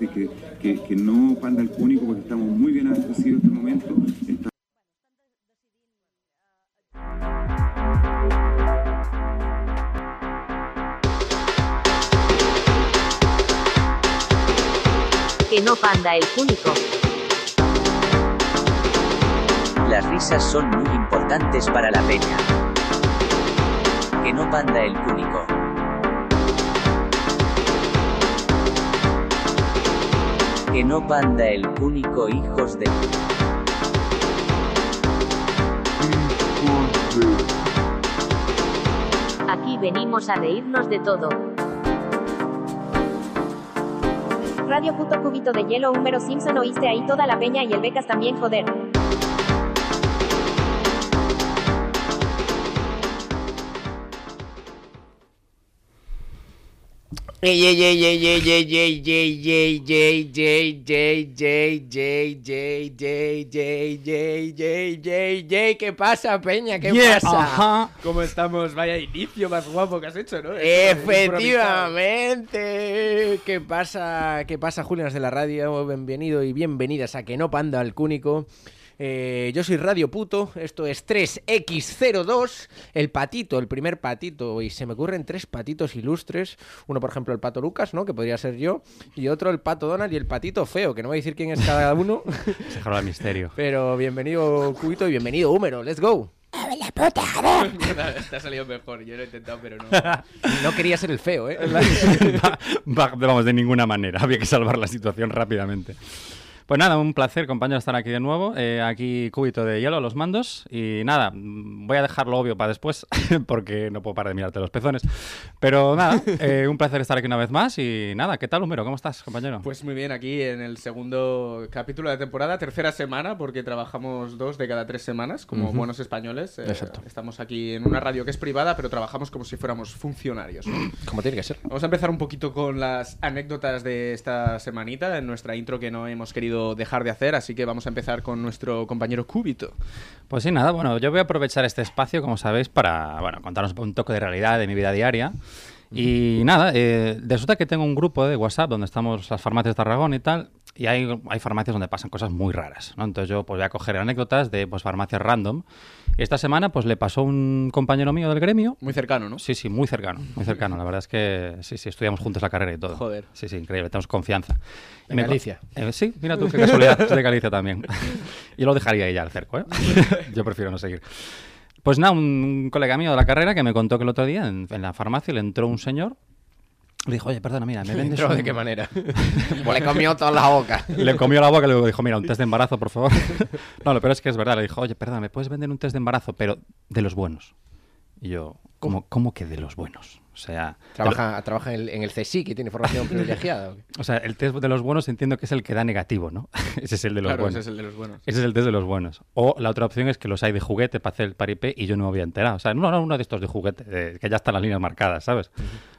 Así que, que, que no panda el cúnico porque estamos muy bien abastecidos en este momento. Está- Que no panda el cúnico. Las risas son muy importantes para la peña. Que no panda el cúnico. Que no panda el cúnico hijos de... Aquí venimos a reírnos de todo. Radio puto cubito de hielo, Húmero Simpson, oíste ahí toda la peña y el becas también, joder. ¿Qué pasa, Peña? ¿Qué pasa? ajá. ¿Cómo estamos? Vaya inicio más guapo que has hecho, ¿no? Efectivamente. ¿Qué pasa? ¿Qué pasa, Julianas de la radio? Bienvenido y bienvenidas a Que no panda al cúnico. Eh, yo soy Radio Puto, esto es 3X02, el patito, el primer patito, y se me ocurren tres patitos ilustres, uno por ejemplo el pato Lucas, ¿no? Que podría ser yo, y otro el pato Donald y el patito feo, que no voy a decir quién es cada uno, Dejarlo al misterio. pero bienvenido Cubito y bienvenido Húmero, let's go. Te ha salido mejor, yo lo he intentado, pero no. No quería ser el feo, ¿eh? Va- va- vamos, de ninguna manera. Había que salvar la situación rápidamente. Pues nada, un placer, compañero, estar aquí de nuevo. Eh, aquí cúbito de hielo a los mandos. Y nada, mm, voy a dejarlo obvio para después, porque no puedo parar de mirarte los pezones. Pero nada, eh, un placer estar aquí una vez más. Y nada, ¿qué tal, Humero? ¿Cómo estás, compañero? Pues muy bien, aquí en el segundo capítulo de temporada, tercera semana, porque trabajamos dos de cada tres semanas, como buenos españoles. Eh, Exacto. Estamos aquí en una radio que es privada, pero trabajamos como si fuéramos funcionarios. Como tiene que ser. Vamos a empezar un poquito con las anécdotas de esta semanita, en nuestra intro que no hemos querido dejar de hacer, así que vamos a empezar con nuestro compañero Cúbito. Pues sí, nada, bueno, yo voy a aprovechar este espacio, como sabéis, para bueno, contaros un toque de realidad de mi vida diaria. Y nada, eh, resulta que tengo un grupo de WhatsApp donde estamos las farmacias de Aragón y tal, y hay, hay farmacias donde pasan cosas muy raras, ¿no? Entonces yo pues voy a coger anécdotas de pues farmacias random. Esta semana pues le pasó un compañero mío del gremio. Muy cercano, ¿no? Sí, sí, muy cercano, muy cercano. La verdad es que sí, sí, estudiamos juntos la carrera y todo. Joder. Sí, sí, increíble, tenemos confianza. Y me- Galicia. Eh, sí, mira tú, qué casualidad, es de Galicia también. Yo lo dejaría ahí ya al cerco, ¿eh? Yo prefiero no seguir. Pues nada, un, colega mío de la carrera que me contó que el otro día en, en la farmacia le entró un señor. Le dijo, oye, perdona, mira, me vendes ¿Entró un- de qué manera? Pues le comió toda la boca. Le comió la boca y le dijo, mira, un test de embarazo, por favor. no, lo peor es que es verdad. Le dijo, oye, perdona, ¿me puedes vender un test de embarazo, pero de los buenos? Y yo, ¿cómo, cómo que de los buenos? O sea, Trabaja, trabaja en el, en el CSIC que tiene formación privilegiada. ¿o sea, el test de los buenos entiendo que es el que da negativo, ¿no? ese es el de los Claro, buenos. ese es el de los buenos. Ese es el test de los buenos. O la otra opción es que los hay de juguete para hacer el paripé y yo no me había enterado. O sea, no, no, uno de estos de juguete, de- que ya están las líneas marcadas, ¿sabes?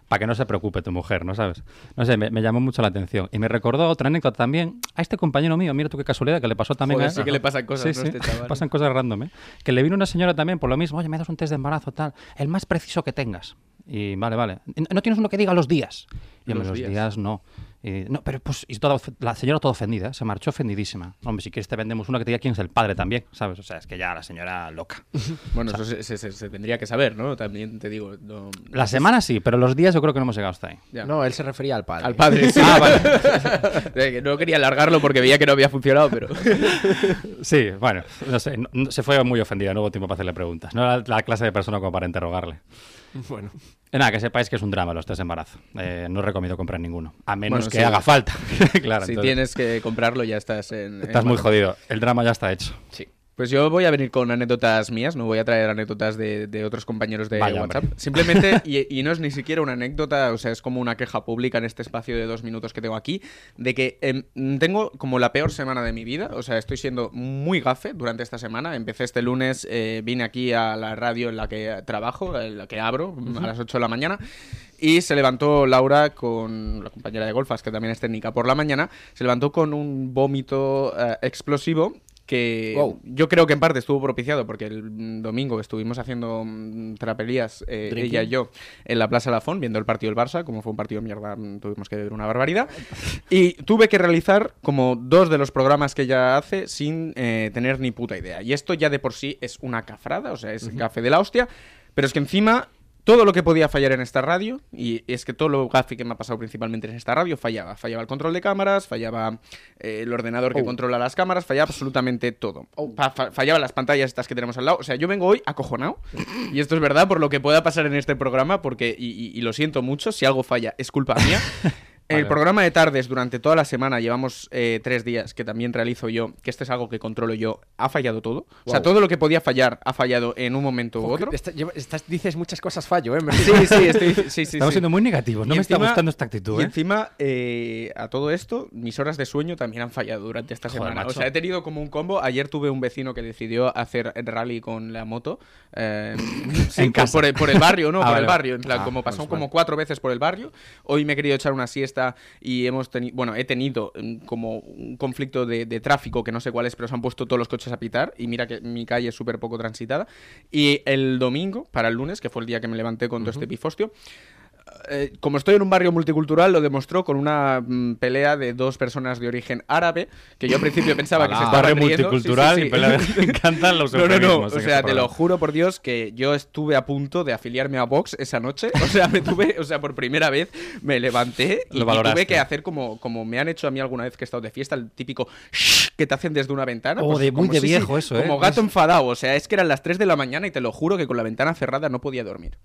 Para que no se preocupe tu mujer, ¿no sabes? No sé, me, me llamó mucho la atención. Y me recordó otra anécdota también a este compañero mío, mira tú qué casualidad, que le pasó también Joder, a sí que le pasan cosas, Sí, ¿no? sí, Este chaval. pasan cosas random, ¿eh? Que le vino una señora también por lo mismo, oye, me das un test de embarazo, tal, el más preciso que tengas. Y vale, vale. ¿No tienes uno que diga los días? Y Los los días. días no. Y, no, pero pues, y toda, la señora toda ofendida, ¿eh? se marchó ofendidísima. Hombre, si quieres te vendemos una que te diga quién es el padre también, ¿sabes? O sea, es que ya la señora loca. Bueno, eso se, se- se- tendría que saber, ¿no? También te digo. no- La semana sí, pero los días yo creo que no hemos llegado hasta ahí. Ya. No, él se refería al padre. Al padre, sí. Ah, vale. Eh, no quería alargarlo porque veía que no había funcionado, pero. Sí, bueno, no sé, no- no- se fue muy ofendida, no hubo tiempo para hacerle preguntas. No era la clase de persona como para interrogarle. Bueno, Eh, Nada, que sepáis que es un drama los test de embarazo. Eh, no recomiendo comprar ninguno, a menos Bueno, que sí. haga falta. claro, si entonces, tienes que comprarlo, ya estás en. estás en muy jodido. El drama ya está hecho. sí. Pues yo voy a venir con anécdotas mías, no voy a traer anécdotas de, de otros compañeros de Vaya, WhatsApp. hombre. Simplemente, y, y no es ni siquiera una anécdota, o sea, es como una queja pública en este espacio de dos minutos que tengo aquí, de que em, tengo como la peor semana de mi vida, o sea, estoy siendo muy gafe durante esta semana. Empecé este lunes, eh, vine aquí a la radio en la que trabajo, en la que abro, a las 8 de la mañana. Y se levantó Laura con la compañera de golfas, que también es técnica por la mañana, se levantó con un vómito eh, explosivo que Wow. yo creo que en parte estuvo propiciado porque el domingo estuvimos haciendo mm, trapelías, eh, ella y yo, en la Plaza Lafón, viendo el partido del Barça. Como fue un partido de mierda, mm, tuvimos que ver una barbaridad. Y tuve que realizar como dos de los programas que ella hace sin eh, tener ni puta idea. Y esto ya de por sí es una cafrada, o sea, es gafe de la hostia. Pero es que encima todo lo que podía fallar en esta radio, y es que todo lo gafe que me ha pasado principalmente en esta radio fallaba. Fallaba el control de cámaras, fallaba eh, el ordenador que Oh. controla las cámaras, fallaba absolutamente todo. Fa- fa- fallaba las pantallas estas que tenemos al lado. O sea, yo vengo hoy acojonado, y esto es verdad por lo que pueda pasar en este programa, porque, y, y- y lo siento mucho, si algo falla es culpa mía. El Vale. programa de tardes durante toda la semana, llevamos eh, tres días que también realizo yo, que este es algo que controlo yo, ha fallado todo. O sea, Wow. todo lo que podía fallar ha fallado en un momento u otro. Esta- lleva- estás- dices muchas cosas fallo, ¿eh? Sí, sí, estoy, sí, sí, Estamos sí. siendo muy negativos. No Y me está encima- gustando esta actitud, Y ¿eh? encima, eh, a todo esto, mis horas de sueño también han fallado durante esta Joder, semana. macho. O sea, he tenido como un combo. Ayer tuve un vecino que decidió hacer rally con la moto. eh, sí, En por- casa. Por, el, por el barrio, ¿no? Ah, por vale, el barrio. En plan, Ah, como pasó pues como vale. cuatro veces por el barrio. Hoy me he querido echar una siesta y hemos tenido. Bueno, he tenido mm, como un conflicto de, de tráfico que no sé cuál es, pero se han puesto todos los coches a pitar. Y mira que mi calle es súper poco transitada. Y el domingo, para el lunes, que fue el día que me levanté con todo este pifostio, eh, como estoy en un barrio multicultural, lo demostró con una mm, pelea de dos personas de origen árabe, que yo al principio pensaba que se estaban Barrio riendo. multicultural Sí, sí, y pelea de- Me encantan los No, no, no. O sea, te lo juro por Dios que yo estuve a punto de afiliarme a Vox esa noche. O sea, me tuve, o sea, por primera vez me levanté y, Lo y valoraste. tuve que hacer como, como me han hecho a mí alguna vez que he estado de fiesta, el típico shh que te hacen desde una ventana. Oh, pues de- muy como- de viejo eso, ¿eh? Como gato enfadado. O sea, es que eran las 3 de la mañana y te lo juro que con la ventana cerrada no podía dormir.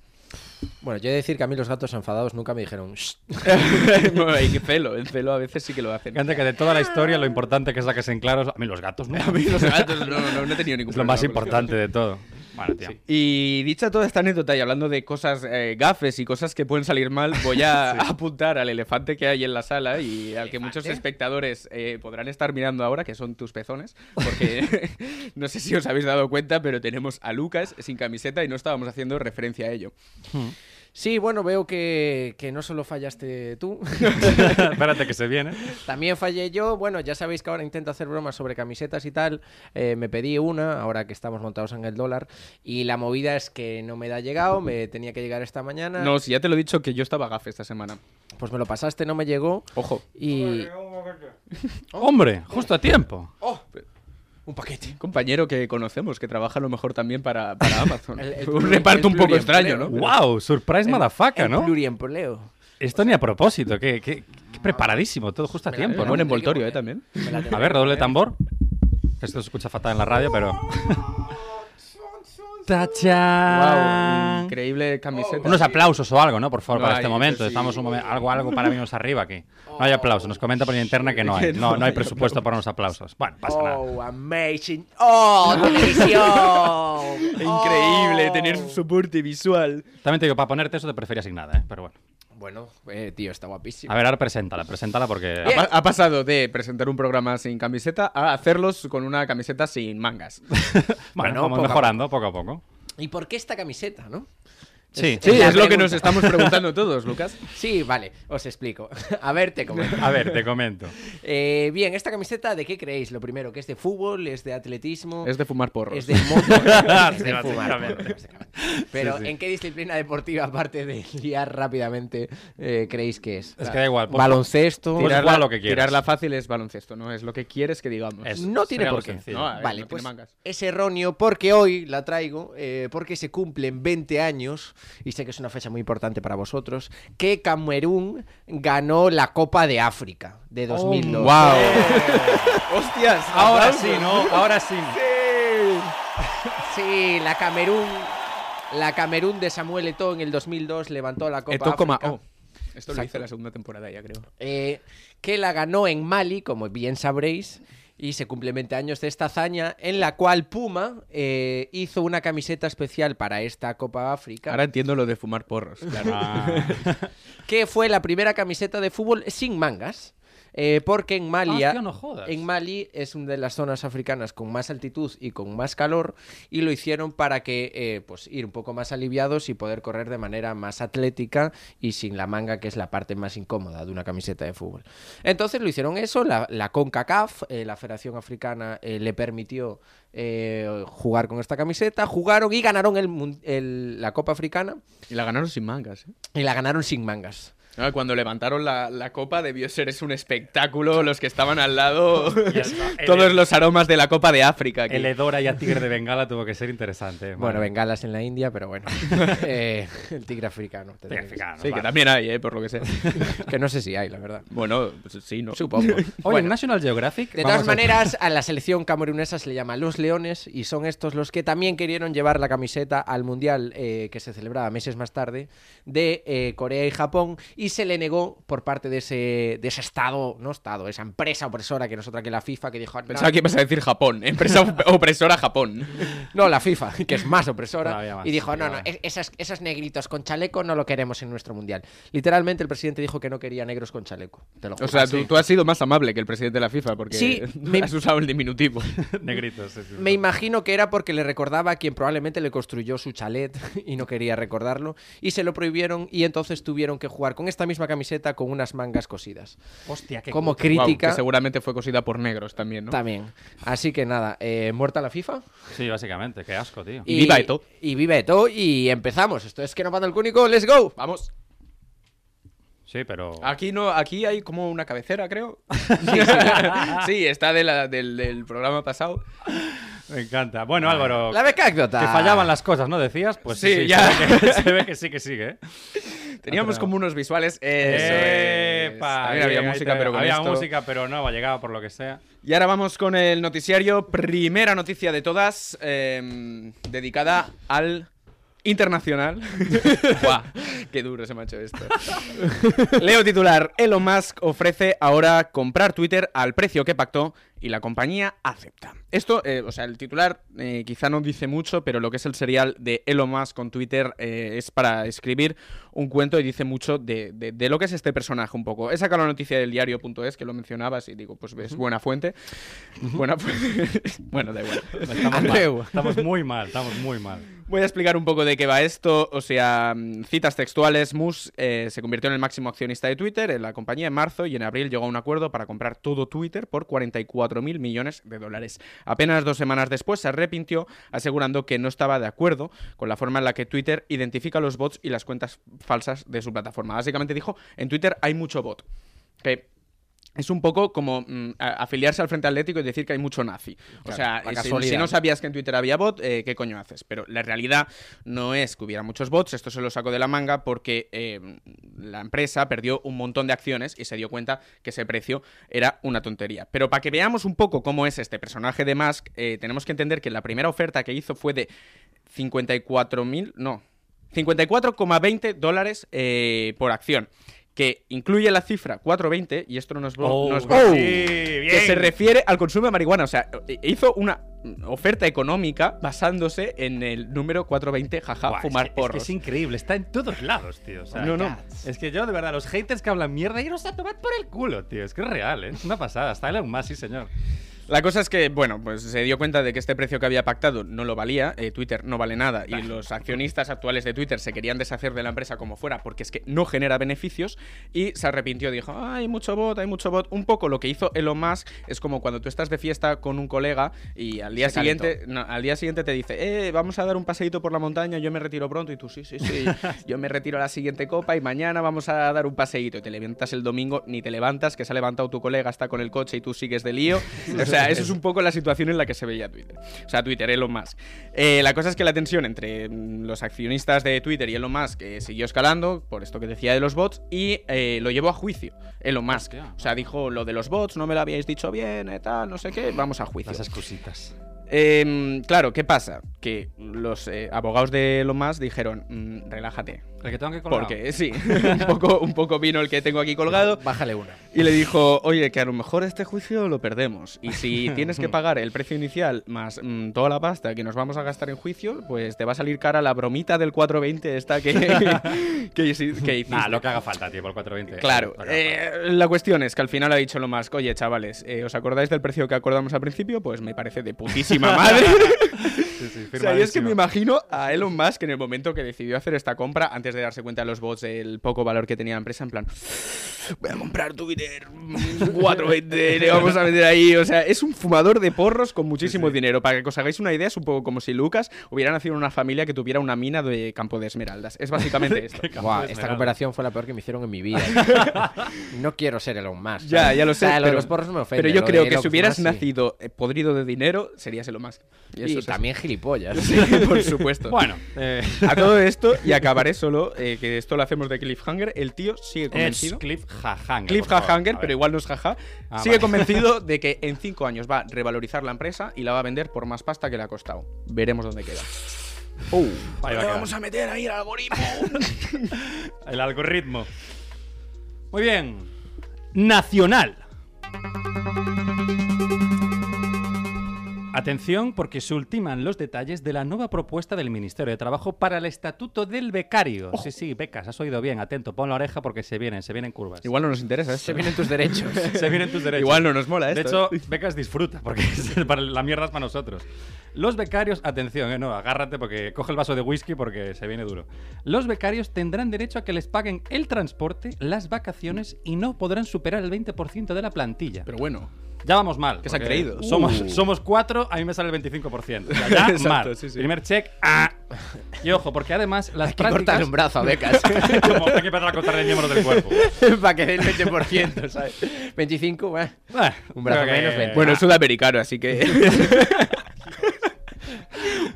Bueno, yo he de decir que a mí los gatos enfadados nunca me dijeron "Shh". no, y celo, el celo a veces sí que lo hacen. Encanta que de toda la historia lo importante que saques en claro. A mí los gatos no. A mí los gatos no, no, no he tenido ningún Es lo problema más importante de todo. Bueno, tío. Y dicha toda esta anécdota y hablando de cosas eh, gafes y cosas que pueden salir mal, voy a apuntar al elefante que hay en la sala y al que muchos espectadores eh, podrán estar mirando ahora, que son tus pezones, porque no sé si os habéis dado cuenta, pero tenemos a Lucas sin camiseta y no estábamos haciendo referencia a ello. Sí, bueno, veo que, que no solo fallaste tú, Espérate que se viene. también fallé yo. Bueno, ya sabéis que ahora intento hacer bromas sobre camisetas y tal. Eh, me pedí una, ahora que estamos montados en el dólar. Y la movida es que no me da llegado, me tenía que llegar esta mañana. No, si ya te lo he dicho que yo estaba gafe esta semana. Pues me lo pasaste, no me llegó. Ojo. Y. Hombre, justo a tiempo. Un paquete. Un compañero que conocemos que trabaja a lo mejor también para, para Amazon. El- el un reparto un poco extraño, ¿no? Wow, surprise motherfucker, El ¿no? pluriempleo. Esto ni a propósito, qué, qué- qué preparadísimo, todo justo a Me tiempo, ¿no? Buen envoltorio, ¿eh? También. La tengo A ver, que doble tambor. Esto se escucha fatal en la radio, pero. ¡Tachán! Wow, increíble camiseta. Unos aplausos o algo, ¿no? Por favor, No para hay, este momento. sí. Estamos un momento. Algo, algo para venirnos arriba aquí. No hay aplausos. Nos comenta por interna que no hay. No, no hay presupuesto para unos aplausos. Bueno, pasa nada. Oh, amazing. Oh, televisión. Increíble Oh. tener un soporte visual. También te digo, para ponerte eso te prefería sin nada, ¿eh? Pero bueno. Bueno, eh, tío, está guapísimo. A ver, ahora preséntala, preséntala porque. Ha, pa- ha pasado de presentar un programa sin camiseta a hacerlos con una camiseta sin mangas. Bueno, Bueno, vamos poco mejorando poco a poco. ¿Y por qué esta camiseta, no? Sí. Sí, es lo que nos estamos preguntando todos, Lucas. Sí, vale, os explico. A ver, te comento. A ver, te comento. Eh, bien, ¿esta camiseta de qué creéis? Lo primero, que es de fútbol, es de atletismo, Es de fumar porros. es de moto, es de fumar, porros. Pero, Sí, sí. ¿en qué disciplina deportiva, aparte de liar rápidamente, eh, creéis que es? Es que da igual. pon- Baloncesto. Pues Tirarla, lo que quieras. tirarla fácil es baloncesto, ¿no? Es lo que quieres que digamos. Es- No tiene por qué. No, ver, Vale, no pues es erróneo porque hoy la traigo, eh, porque se cumplen 20 años, y sé que es una fecha muy importante para vosotros, que Camerún ganó la Copa de África de 2002. ¡Wow! ¡Hostias! Ahora sí, ¿no? Ahora sí. Sí, la Camerún, la Camerún de Samuel Eto'o en el 2002 levantó la Copa Eto coma África. O. Esto lo Exacto. hice la segunda temporada ya, creo. eh, que la ganó en Mali, como bien sabréis, y se cumplen 20 años de esta hazaña, en la cual Puma eh, hizo una camiseta especial para esta Copa África, Ahora entiendo lo de fumar porros, claro. Que fue la primera camiseta de fútbol sin mangas. Eh, porque en Mali, Hostia, no jodas. en Mali es una de las zonas africanas con más altitud y con más calor y lo hicieron para que eh, pues ir un poco más aliviados y poder correr de manera más atlética y sin la manga que es la parte más incómoda de una camiseta de fútbol. Entonces lo hicieron eso, la, la CONCACAF, eh, la Federación Africana, eh, le permitió eh, jugar con esta camiseta, jugaron y ganaron el el- la Copa Africana Y la ganaron sin mangas. ¿eh? y la ganaron sin mangas. Ah, Cuando levantaron la, la copa debió ser es un espectáculo, los que estaban al lado, el- todos los aromas de la Copa de África. aquí. El Edora y a Tigre de Bengala tuvo que ser interesante. Bueno, bengalas en la India, pero bueno. Eh, el tigre africano. Tigre africano, Sí, que también hay, ¿eh? por lo que sé. Que no sé si hay, la verdad. Bueno, pues sí, ¿no? Supongo. Oye, Bueno, en National Geographic. de todas a- maneras, a la selección camerunesa se le llama Los Leones y son estos los que también querían llevar la camiseta al Mundial eh, que se celebraba meses más tarde de eh, Corea y Japón y se le negó por parte de ese, de ese Estado, no Estado, esa empresa opresora que nosotros que la FIFA que dijo... "No, Pensaba que ibas a decir Japón, empresa op- opresora Japón. No, la FIFA, que es más opresora. Más, y dijo, no, no, esas, esos negritos con chaleco no lo queremos en nuestro mundial. Literalmente el presidente dijo que no quería negros con chaleco. Te lo O sea, tú, tú has sido más amable que el presidente de la FIFA porque Sí, me- has usado el diminutivo. Negritos. sí, sí, sí. Me imagino que era porque le recordaba a quien probablemente le construyó su chalet y no quería recordarlo. Y se lo prohibieron y entonces tuvieron que jugar con esta misma camiseta con unas mangas cosidas. Hostia, qué Como crítica que seguramente fue cosida por negros también, ¿no? también. Así que nada, eh, muerta la FIFA. Sí, básicamente. Qué asco, tío. Y viva Eto'o. Y viva Eto'o y empezamos. Esto es que no panda el cúnico, let's go. Vamos. Sí, pero. Aquí no, aquí hay como una cabecera, creo. Sí, sí, sí, está de la- del, del programa pasado. Me encanta. Bueno, Álvaro. La becácdota. Que fallaban las cosas, ¿no? Decías, pues Sí, sí, ya. Se ve, que, se ve que sí que sigue. ¿eh? Teníamos como unos visuales. Eso es. Epa, También había música, te- pero con Había esto- música, pero no, ha llegado por lo que sea. Y ahora vamos con el noticiario. Primera noticia de todas, eh, dedicada al internacional. Qué duro se me ha hecho esto. Leo titular. Elon Musk ofrece ahora comprar Twitter al precio que pactó y la compañía acepta. Esto, eh, o sea, el titular eh, quizá no dice mucho, pero lo que es el serial de Elon Musk con Twitter eh, es para escribir un cuento y dice mucho de, de- de lo que es este personaje un poco. He sacado la noticia del diario.es que lo mencionabas y digo, pues ves, buena fuente. Buena fuente. bueno, da igual. Estamos, mal, estamos muy mal, estamos muy mal. Voy a explicar un poco de qué va esto. O sea, mm, citas textuales. Musk eh, se convirtió en el máximo accionista de Twitter en la compañía en marzo y en abril llegó a un acuerdo para comprar todo Twitter por 44 mil millones de dólares. Apenas dos semanas después se arrepintió, asegurando que no estaba de acuerdo con la forma en la que Twitter identifica los bots y las cuentas falsas de su plataforma. Básicamente dijo, en Twitter hay mucho bot. Es un poco como mm, afiliarse al Frente Atlético y decir que hay mucho nazi. o sea, la si- no sabías que en Twitter había bot, eh, ¿qué coño haces? Pero la realidad no es que hubiera muchos bots, esto se lo saco de la manga porque eh, la empresa perdió un montón de acciones y se dio cuenta que ese precio era una tontería. Pero para que veamos un poco cómo es este personaje de Musk, eh, tenemos que entender que la primera oferta que hizo fue de 54.000, no, 54,20 dólares eh, por acción. Que incluye la cifra 420, y esto no es, bro- no es broma, Oh. que se refiere al consumo de marihuana. O sea, eh, hizo una oferta económica basándose en el número 420, jaja, Buah, es fumar que- es que porros. es increíble, está en todos lados, tío. O sea, No, no. Es que yo, de verdad, los haters que hablan mierda, y a tomar por el culo, tío. Es que es real, ¿eh? Es una pasada. Está Elon Musk, sí, señor. La cosa es que, bueno, pues se dio cuenta de que este precio que había pactado no lo valía, eh, Twitter no vale nada y los accionistas actuales de Twitter se querían deshacer de la empresa como fuera porque es que no genera beneficios y se arrepintió, dijo, "Ah, hay mucho bot, hay mucho bot. Un poco lo que hizo Elon Musk es como cuando tú estás de fiesta con un colega y al día Se siguiente no, al día siguiente te dice, eh, vamos a dar un paseíto por la montaña, yo me retiro pronto y tú, sí, sí, sí, yo me retiro a la siguiente copa y mañana vamos a dar un paseíto y te levantas el domingo, ni te levantas, que se ha levantado tu colega, está con el coche y tú sigues de lío. Sea, eso es un poco la situación en la que se veía Twitter. O sea, Twitter, Elon Musk. Eh, la cosa es que la tensión entre mm, los accionistas de Twitter y Elon Musk eh, siguió escalando, por esto que decía de los bots, y eh, lo llevó a juicio, Elon Musk. O sea, dijo lo de los bots, no me lo habíais dicho bien, eh, tal, no sé qué, vamos a juicio. Las excusitas. Em, claro, ¿qué pasa? Que los eh, abogados de Elon Musk dijeron, "Mm, relájate, El que colgar. Porque sí, un poco, un poco vino el que tengo aquí colgado. Bájale una. Y le dijo, oye, que a lo mejor este juicio lo perdemos. Y si tienes que pagar el precio inicial más mm, toda la pasta que nos vamos a gastar en juicio, pues te va a salir cara la bromita del 420 esta que, que, que hiciste. Nah, lo que haga falta, tío, por el 420. Claro, eh, la cuestión es que al final ha dicho lo más, oye chavales, eh, ¿os acordáis del precio que acordamos al principio? Pues me parece de putísima madre. Sí, sí, O sea, y es que me imimo a Elon Musk en el momento que decidió hacer esta compra, antes de darse cuenta de los bots del poco valor que tenía la empresa, en plan, voy a comprar Twitter, mm, 420, le vamos a meter ahí. O sea, es un fumador de porros con muchísimo dinero. Para que os hagáis una idea, es un poco como si Lucas hubiera nacido en una familia que tuviera una mina de campo de esmeraldas. Es básicamente esto. Esta cooperación fue la peor que me hicieron en mi vida. no quiero ser Elon Musk. Ya, ¿sabes? ya lo O sé. sea, lo de pero, los porros no me ofende. pero yo creo que Elon si hubieras nacido eh, podrido de dinero, serías Elon Musk. Y, eso es- también gilipollas. Sí, por supuesto. Bueno, eh, A todo esto, y acabaré solo, eh, que esto lo hacemos de Cliffhanger, el tío sigue es convencido. Cliff Hahanger. Cliff A pero igual no es jaja, Ah, sigue vale. convencido de que en cinco años va a revalorizar la empresa y la va a vender por más pasta que le ha costado. Veremos dónde queda. Ahí va a Le quedar. vamos a meter ahí el algoritmo. El algoritmo. Muy bien. Nacional. Atención porque se ultiman los detalles de la nueva propuesta del Ministerio de Trabajo para el Estatuto del Becario. Sí, sí, becas, has oído bien, atento, pon la oreja porque se vienen, se vienen curvas. igual no nos interesa esto. Se vienen tus derechos. se vienen tus derechos. Igual no nos mola De esto. hecho, becas disfruta, porque es para- la mierda es para nosotros. Los becarios, atención, eh, no, agárrate porque coge el vaso de whisky porque se viene duro. Los becarios tendrán derecho a que les paguen el transporte, las vacaciones y no podrán superar el 20% de la plantilla. Pero bueno, Ya vamos mal. ¿Qué se han creído? Somos, Uh. somos cuatro, a mí me sale el 25%. O sea, ya Exacto, mal. sí, sí. Primer check, ah. Y ojo, porque además las Hay que prácticas... un brazo a becas. Como hay que empezar a cortarle miembros del cuerpo. Para que dé el 20%, ¿sabes? 25, bueno. Ah, Un brazo que- menos, ven. bueno, es sudamericano, así que.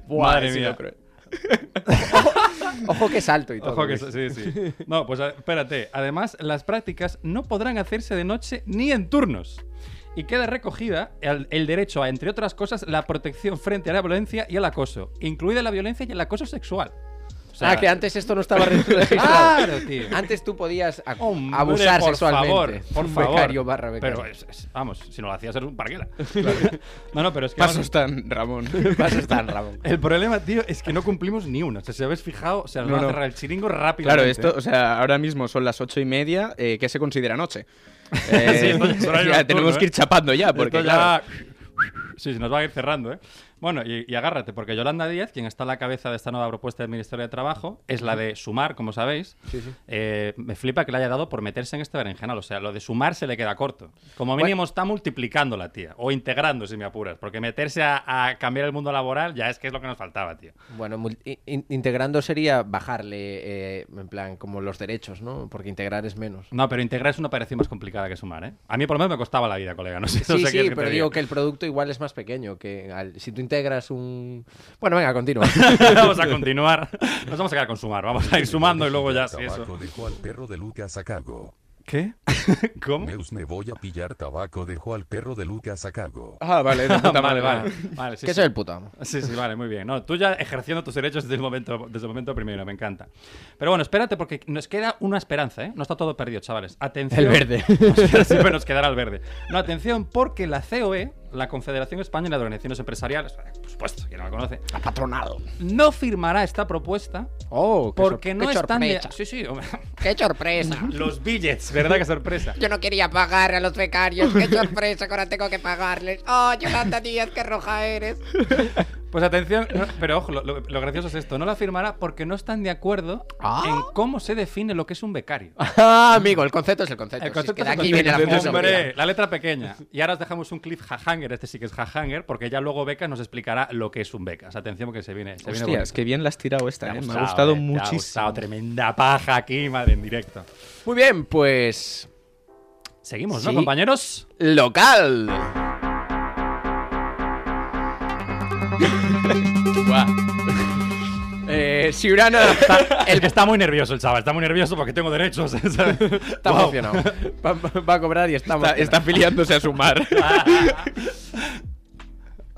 Madre mía. creo. Ojo que salto y todo. Ojo que sí, sí. No, pues espérate. Además, las prácticas no podrán hacerse de noche ni en turnos. Y queda recogida el, el derecho a, entre otras cosas, la protección frente a la violencia y el acoso, incluida la violencia y el acoso sexual. O sea, ah, que antes esto no estaba re- registrado. Claro, tío. Antes tú podías Hombre, abusar por sexualmente. Favor, por Un favor. Becario barra becario. Pero, es- es- vamos, si no lo hacías, eres un parguela. No, no, pero es que. Pasos vamos, tan, Ramón. Paso están, Ramón. el problema, tío, es que no cumplimos ni una. O sea, si habéis fijado, o sea, nos No, van a no. cerrar el chiringo rápido. Claro, esto, o sea, ahora mismo son las ocho y media. Eh, ¿Qué se considera noche? Eh, Sí, ya tenemos que ¿eh? ir chapando ya, porque ya- claro. Sí, se nos va a ir cerrando, ¿eh? Bueno, y, y agárrate, porque Yolanda Díaz, quien está a la cabeza de esta nueva propuesta del Ministerio de Trabajo, es la de sumar, como sabéis. Eh, me flipa que le haya dado por meterse en este berenjenal. O sea, lo de sumar se le queda corto. Como mínimo está multiplicando la tía. O integrando, si me apuras. Porque meterse a, a cambiar el mundo laboral ya es que es lo que nos faltaba, tío. Bueno, in- integrando sería bajarle, eh, en plan, como los derechos, ¿no? Porque integrar es menos. No, pero integrar es una operación más complicada que sumar, ¿eh? A mí por lo menos me costaba la vida, colega. No sé, no Sí, sé qué es sí, que pero digo diga. que el producto igual es más pequeño. que al- Si tú integras un... Bueno, venga, continúa. vamos a continuar. Nos vamos a quedar con sumar. Vamos a ir sumando y luego ya, sí, eso. Dejó al perro de Lucas a cago. ¿Qué? ¿Cómo? Meus me voy a pillar tabaco dejó al perro de Lucas a cago. Ah, vale, de puta vale, madre. vale. vale sí, que sí. soy el puto amo. Sí, sí, vale, muy bien. No, tú ya ejerciendo tus derechos desde el momento, desde el momento primero, me encanta. Pero bueno, espérate, porque nos queda una esperanza, ¿eh? No está todo perdido, chavales. Atención. El verde. Siempre nos quedará el verde. No, atención, porque la COE, la Confederación Española de Organizaciones Empresariales, por supuesto, quien no la conoce, Patronado. no firmará esta propuesta Oh, qué porque no qué están de... Sí, sí, hombre. ¡Qué sorpresa! los billets, ¿verdad? Qué sorpresa. Yo no quería pagar a los becarios. Qué sorpresa que ahora tengo que pagarles. Oh, Yolanda Díaz, qué roja eres. Pues atención, no, pero ojo, lo, lo- lo gracioso es esto, no la firmará porque no están de acuerdo Ah. en cómo se define lo que es un becario. Ah, amigo, el concepto es el concepto. El Si es concepto que de es aquí viene la concepto. Hombre, la letra pequeña. Y ahora os dejamos un cliff hanger, este sí que es hanger, porque ya luego Becas nos explicará lo que es un becas. Atención porque se viene, se viene Hostias, bonito. qué bien la has tirado esta, eh. ha Me ha gustado eh, te ha muchísimo. gustado, tremenda paja aquí, madre, en directo. Muy bien, pues... Seguimos, ¿no, Sí. compañeros? Local. eh, si Urana... Está- el que está muy nervioso, el chaval, está muy nervioso porque tengo derechos. ¿sabes? Está Wow. emocionado. Va, va a cobrar y está está afiliándose a sumar.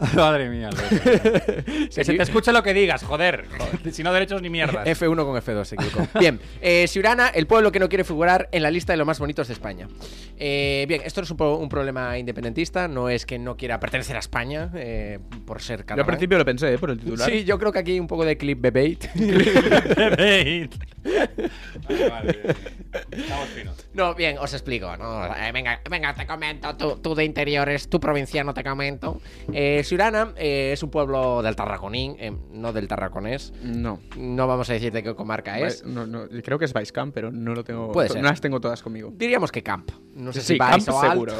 Madre mía, que se te escuche lo que digas, joder. Joder, Si no derechos ni mierdas. F1 con F2 se equivocó. Bien, eh, Siurana, el pueblo que no quiere figurar en la lista de los más bonitos de España. Eh, bien, esto no es un, un problema independentista, no es que no quiera pertenecer a España eh, por ser Yo catalán. al principio lo pensé, ¿eh? Por el titular. Sí, yo creo que aquí hay un poco de clip debate. Vale, vale. Estamos finos. No, bien, os explico, ¿no? Eh, venga, venga, te comento, tú, tú de interiores, tú provinciano te comento. Eh, Siurana eh, es un pueblo del Tarraconín, eh, no del Tarraconés. No. No vamos a decir de qué comarca es. No, no, creo que es Vicecamp, pero no lo tengo. Puede ser. No las tengo todas conmigo. Diríamos que Camp. No sé Sí, si vais Camp o Alt. seguro.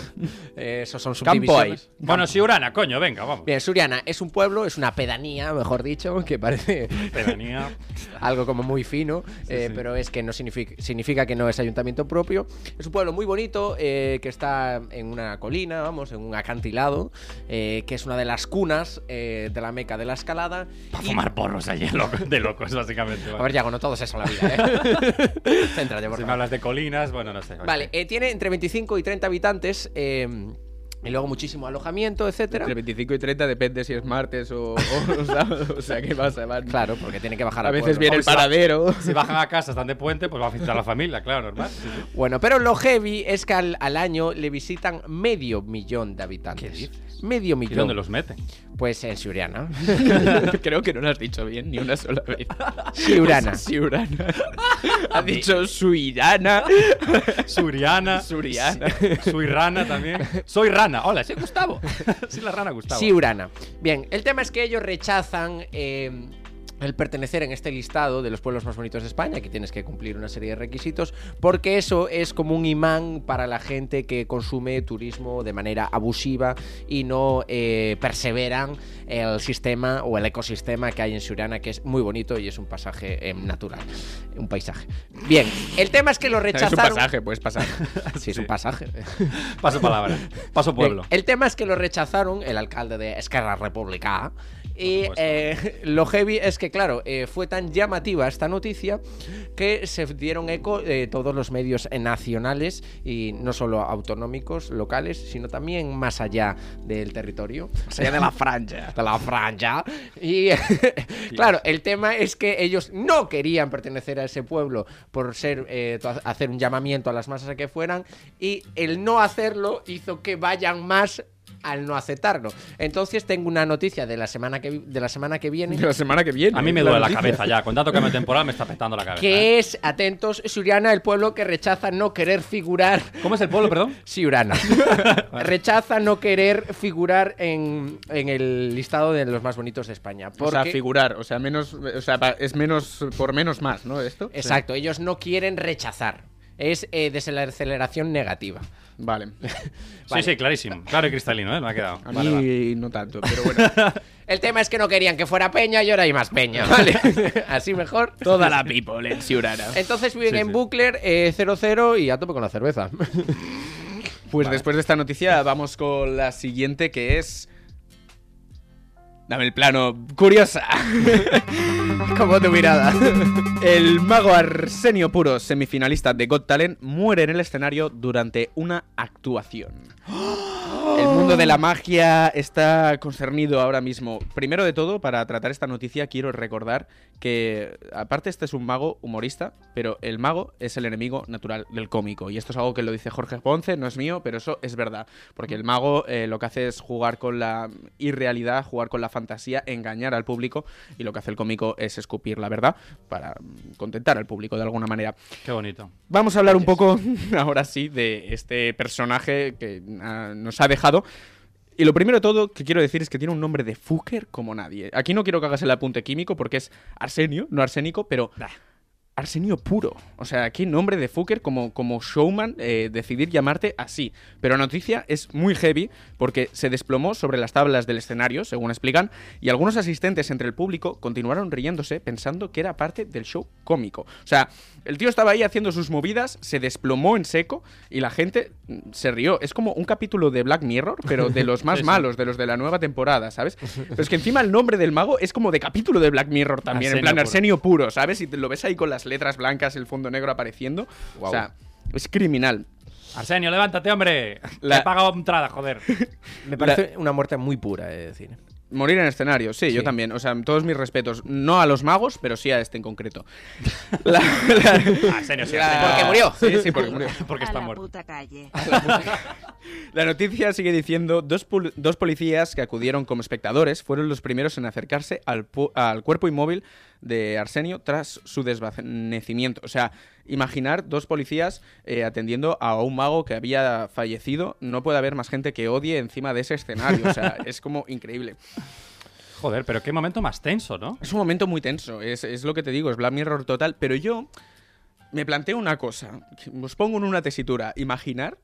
Eh, esos son Campo hay. subdivisiones. Bueno, Siurana, coño, venga, vamos. Bien, Suriana es un pueblo, es una pedanía, mejor dicho, que parece Pedanía. algo como muy fino, eh, sí. pero es que no significa, significa que no es ayuntamiento propio. Es un pueblo muy bonito eh, que está en una colina, vamos, en un acantilado, eh, que es una de las cunas eh, de la meca de la escalada. Para Y- fumar porros allí loco- de locos, básicamente. A ver, Yago, no todo es eso la vida, ¿eh? Céntrate, por si me hablas de colinas, bueno, no sé. Vale, eh, tiene entre 25 y 30 habitantes. eh, y luego muchísimo alojamiento, etcétera. Entre 25 y 30 depende si es martes o, o, o sábado. O sea, ¿qué pasa? Van- Claro, porque tiene que bajar A al veces pueblo. viene el paradero. Si bajan a casa, están de puente, pues va a visitar a la familia, claro, normal. Sí, sí. Bueno, pero lo heavy es que al, al año le visitan medio millón de habitantes. ¿Qué dices? Medio ¿Y millón. dónde los meten? Pues en Siuriana. Creo que no lo has dicho bien ni una sola vez. Siurana. Siurana. ha dicho Suirana. Suriana. Suriana. Soy rana también. Soy rana. Hola, soy Gustavo. soy la rana Gustavo. Siurana. Bien, el tema es que ellos rechazan eh, el pertenecer en este listado de los pueblos más bonitos de España, que tienes que cumplir una serie de requisitos, porque eso es como un imán para la gente que consume turismo de manera abusiva y no eh, perseveran el sistema o el ecosistema que hay en Siurana, que es muy bonito y es un pasaje eh, natural, un paisaje. Bien, el tema es que lo Es un rechazaron. pasaje, puedes pasar. Sí, es un pasaje. Paso palabra. Paso pueblo. Bien, el tema es que lo rechazaron el alcalde de Esquerra Republicana. Y eh, lo heavy es que, claro, eh, fue tan llamativa esta noticia que se dieron eco eh, todos los medios nacionales y no solo autonómicos, locales, sino también más allá del territorio. Más allá de la franja. De la franja. Y claro, el tema es que ellos no querían pertenecer a ese pueblo por ser eh, hacer un llamamiento a las masas a que fueran y el no hacerlo hizo que vayan más al no aceptarlo. Entonces tengo una noticia de la semana que de la semana que viene La semana que viene. A mí me duele la cabeza ya. Con tanto cambio temporal me está petando la cabeza. ¿eh? que es atentos Suriana, el pueblo que rechaza no querer figurar ¿Cómo es el pueblo, perdón? Siurana. Rechaza no querer figurar en, en el listado de los más bonitos de España. O sea, porque- figurar. O sea, menos. O sea, es menos. Por menos más, ¿no? Esto. Exacto, ellos no quieren rechazar. Es eh, desaceleración negativa. Vale. Sí, sí, clarísimo. Claro y cristalino, ¿eh? Me ha quedado. A Vale, mí vale. no tanto, pero bueno. El tema es que no querían que fuera Peña y ahora hay más Peña, ¿vale? Así mejor. Toda la people en Siurana. Entonces viven Sí, en sí. Bucler eh, 0-0 y a tope con la cerveza. Pues después de esta noticia vamos con la siguiente que es... Dame el plano. Curiosa. Como tu mirada. El mago Arsenio Puro, semifinalista de Got Talent, muere en el escenario durante una actuación. El mundo de la magia está concernido ahora mismo. Primero de todo, para tratar esta noticia, quiero recordar que, aparte, este es un mago humorista, pero el mago es el enemigo natural del cómico. Y esto es algo que lo dice Jorge Ponce, no es mío, pero eso es verdad. Porque el mago eh, lo que hace es jugar con la irrealidad, jugar con la fantasía, engañar al público. Y lo que hace el cómico es escupir la verdad para mm, contentar al público de alguna manera. Qué bonito. Vamos a hablar un poco, ahora sí, de este personaje que nos ha dejado. Y lo primero de todo que quiero decir es que tiene un nombre de fucker como nadie. Aquí no quiero que hagas el apunte químico porque es arsenio, no arsénico, pero arsenio puro. O sea, qué nombre de fucker como, como showman eh, decidir llamarte así. Pero la noticia es muy heavy porque se desplomó sobre las tablas del escenario, según explican, y algunos asistentes entre el público continuaron riéndose pensando que era parte del show cómico. O sea, el tío estaba ahí haciendo sus movidas, se desplomó en seco y la gente mm, se rió. Es como un capítulo de Black Mirror, pero de los más malos, de los de la nueva temporada, ¿sabes? Pero es que encima el nombre del mago es como de capítulo de Black Mirror también, en plan puro. Arsenio puro, ¿sabes? Y te lo ves ahí con las letras blancas, el fondo negro apareciendo. O sea, es criminal. Arsenio, levántate, hombre. La- Te he pagado entrada, joder. Me parece una muerte muy pura, es decir. Morir en escenario, sí, yo también. O sea, todos mis respetos. No a los magos, pero sí a este en concreto. La- la- Ah, en serio, sí. la-. Porque murió. Sí, sí, porque murió. Porque a está la muerto. puta calle. La noticia sigue diciendo, dos, pol- dos policías que acudieron como espectadores fueron los primeros en acercarse al, pu- al cuerpo inmóvil de Arsenio tras su desvanecimiento. O sea, imaginar dos policías eh, atendiendo a un mago que había fallecido. No puede haber más gente que odie encima de ese escenario. O sea, es como increíble. Joder, pero qué momento más tenso, ¿no? Es un momento muy tenso, es, es lo que te digo, es Black Mirror total, pero yo me planteo una cosa, os pongo en una tesitura, imaginar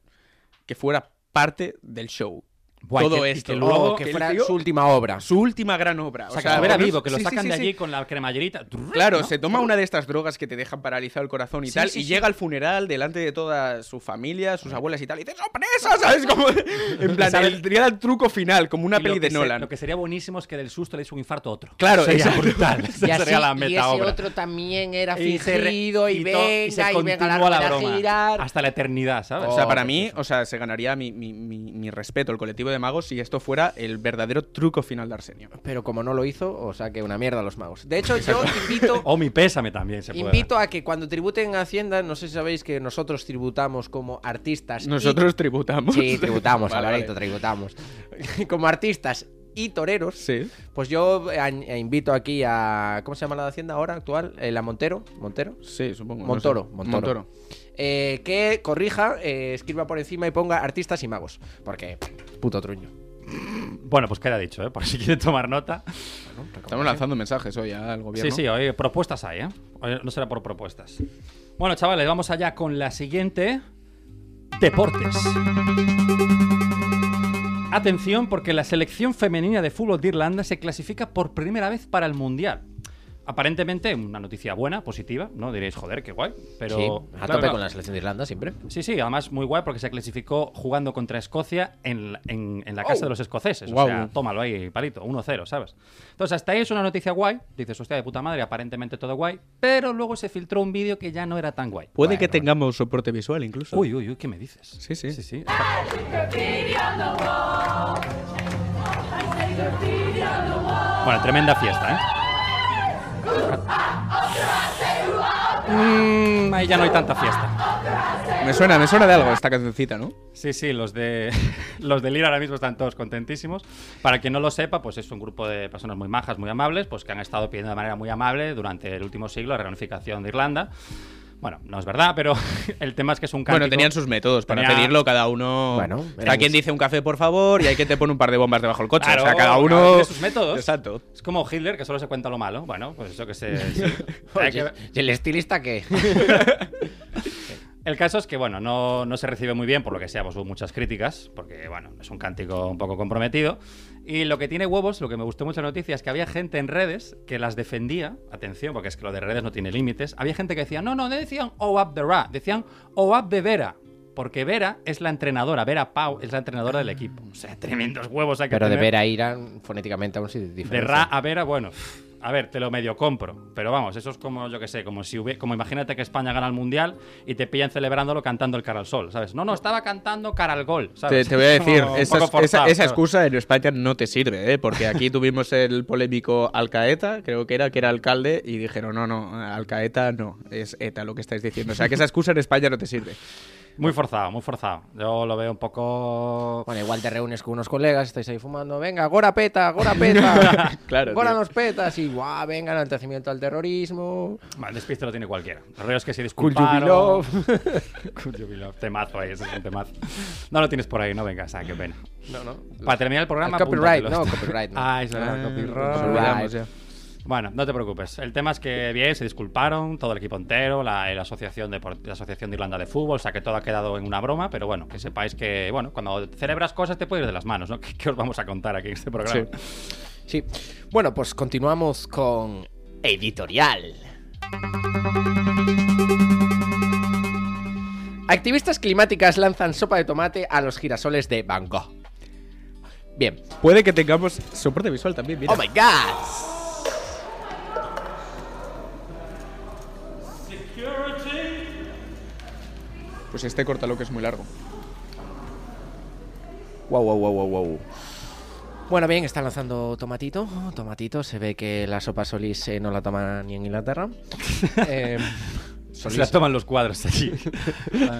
que fuera parte del show. Buah, y Todo que- y esto. que Luego luego- que fuera tío- su última obra. Su última gran obra. O sea, que lo hubiera poner- vivo, que lo sí, sacan sí, de sí. allí con la cremallerita. Claro, ¿no? se toma una de estas drogas que te dejan paralizado el corazón y Sí, tal, sí, y sí. llega al funeral delante de toda su familia, sus abuelas y tal, y dice ¡sorpresa! ¿Sabes? Como, en plan, sería el truco final, como una Y peli de se- Nolan. Lo que sería buenísimo es que del susto le hizo un infarto a otro. Claro, sería exacto. brutal. Esa Y, así- sería la y meta ese obra. otro también era Y fingido y, venga se y, venga la girar. hasta la eternidad, ¿sabes? O sea, Oh, para qué mí, precioso. o sea, se ganaría mi respeto, el colectivo de magos, si esto fuera el verdadero truco final de Arsenio. Pero como no lo hizo, o sea que una mierda a los magos. De hecho, yo invito, O mi pésame también se puede. invito a que cuando tributen a Hacienda, no sé si sabéis que nosotros tributamos como artistas. y- Nosotros tributamos. Sí, tributamos, Vale, Alvarito, vale. tributamos. como artistas y toreros. Sí. Pues yo eh, eh, invito aquí a. ¿Cómo se llama la de Hacienda ahora actual? Eh, la Montero. ¿Montero? Sí, supongo. no Montoro, sé. Montoro. Eh, que corrija, eh, escriba por encima y ponga artistas y magos. Porque, puto truño. Bueno, pues queda dicho, ¿eh? Por si quieren tomar nota. Estamos lanzando mensajes hoy al gobierno. Sí, sí, hoy propuestas hay, ¿eh? Hoy no será por propuestas. Bueno, chavales, vamos allá con la siguiente. Deportes. Atención porque la selección femenina de fútbol de Irlanda se clasifica por primera vez para el Mundial. Aparentemente una noticia buena, positiva, ¿no? Diréis, joder, qué guay. Pero sí, a claro, tope claro. con la selección de Irlanda siempre. Sí, sí, además muy guay porque se clasificó jugando contra Escocia en, en- en la casa Oh. de los escoceses. Guau. O sea, tómalo ahí, palito, 1-0, ¿sabes? Entonces, hasta ahí es una noticia guay. Dices, hostia, de puta madre, aparentemente todo guay. Pero luego se filtró un vídeo que ya no era tan guay. Puede Bueno, que tengamos soporte visual incluso. Uy, uy, uy, ¿qué me dices? Sí, sí. Sí, sí. Bueno, tremenda fiesta, ¿eh? Mm, ahí ya no hay tanta fiesta. Me suena, me suena de algo esta cancioncita, ¿no? Sí, sí, los de los de Lira ahora mismo están todos contentísimos. Para quien no lo sepa, pues es un grupo de personas muy majas, muy amables, pues que han estado pidiendo de manera muy amable durante el último siglo la reunificación de Irlanda. Bueno, no es verdad, pero el tema es que es un cántico. Bueno, tenían sus métodos para Tenía- pedirlo cada uno. Bueno, Está eran- quien dice un café, por favor, y hay quien te pone un par de bombas debajo del coche. Claro, o sea, cada cada uno. uno tiene sus métodos. Exacto. Es como Hitler, que solo se cuenta lo malo. Bueno, pues eso que se... que- Oye, ¿y el estilista qué? El caso es que, bueno, no, no se recibe muy bien, por lo que sea, pues hubo muchas críticas, porque, bueno, es un cántico un poco comprometido. Y lo que tiene huevos, lo que me gustó mucho la noticia, es que había gente en redes que las defendía, atención, porque es que lo de redes no tiene límites, había gente que decía, no, no, no decían O up the ra, decían O up de Vera. Porque Vera es la entrenadora, Vera Pau es la entrenadora del equipo. O sea, tremendos huevos hay que Pero de tener. ver a Irán fonéticamente aún De diferente. Ra a Vera, bueno, a ver, te lo medio compro. Pero vamos, eso es como, yo que sé, como si hubiera, como imagínate que España gana el mundial y te pillan celebrándolo cantando el cara al sol, ¿sabes? No, no, estaba cantando cara al gol, ¿sabes? te voy a decir, esa, esa- excusa en España no te sirve, ¿eh? porque aquí tuvimos el polémico Alcaeta, creo que era, que era alcalde, y dijeron, no, no, Alcaeta no, es ETA lo que estáis diciendo. O sea, que esa excusa en España no te sirve. Muy forzado, muy forzado. Yo lo veo un poco... Bueno, igual te reúnes con unos colegas, estáis ahí fumando, venga, Gora peta, Gora peta. Claro, Gora tío. nos petas y guau, venga, enaltecimiento al terrorismo. El despiste lo tiene cualquiera. El rollo es que se Cool disculparon... Loved. Temazo ahí, ese es un temazo. No lo tienes por ahí, no vengas, ah, qué pena. No, no. Para terminar el programa... El copyright, no, copyright, no. Ah, es verdad, Ah, copyright. Bueno, no te preocupes. El tema es que bien, se disculparon, todo el equipo entero, la, la asociación, de, la asociación de Irlanda de Fútbol, o sea que todo ha quedado en una broma, pero bueno, que sepáis que, bueno, cuando celebras cosas te puede ir de las manos, ¿no? ¿Qué, qué os vamos a contar aquí en este programa? Sí. Bueno, pues continuamos con editorial. Activistas climáticas lanzan sopa de tomate a los girasoles de Van Gogh. Bien. Puede que tengamos soporte visual también, mira. Oh my god. Pues este corta lo que es muy largo. Wow, wow, wow, wow, wow. Bueno, bien, está lanzando Tomatito. Tomatito, se ve que la sopa Solís eh, no la toma ni en Inglaterra. Eh, Se la toman los cuadros allí.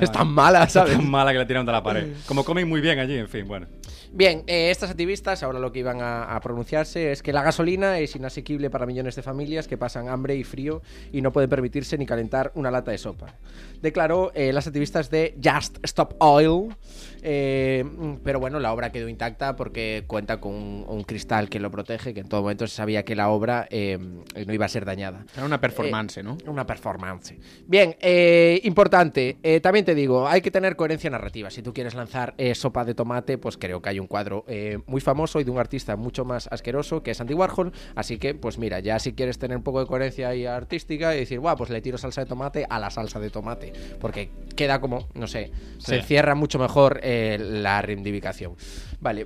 es tan mala, ¿sabes? Tan mala que la tiran de la pared. Como comen muy bien allí, en fin, bueno. Bien, eh, estas activistas ahora lo que iban a, a pronunciarse es que la gasolina es inasequible para millones de familias que pasan hambre y frío y no pueden permitirse ni calentar una lata de sopa. Declaró eh, las activistas de Just Stop Oil. Eh, pero bueno, la obra quedó intacta porque cuenta con un, un cristal que lo protege, que en todo momento se sabía que la obra eh, no iba a ser dañada. Era una performance, ¿no? Una performance. Bien, eh, importante. eh, también te digo, hay que tener coherencia narrativa. Si tú quieres lanzar eh, sopa de tomate, pues creo que hay un cuadro eh, muy famoso y de un artista mucho más asqueroso que es Andy Warhol. Así que, pues mira, ya si quieres tener un poco de coherencia ahí artística y decir, guau, pues le tiro salsa de tomate a la salsa de tomate. Porque queda como, no sé, se cierra mucho mejor eh, la reivindicación. Vale.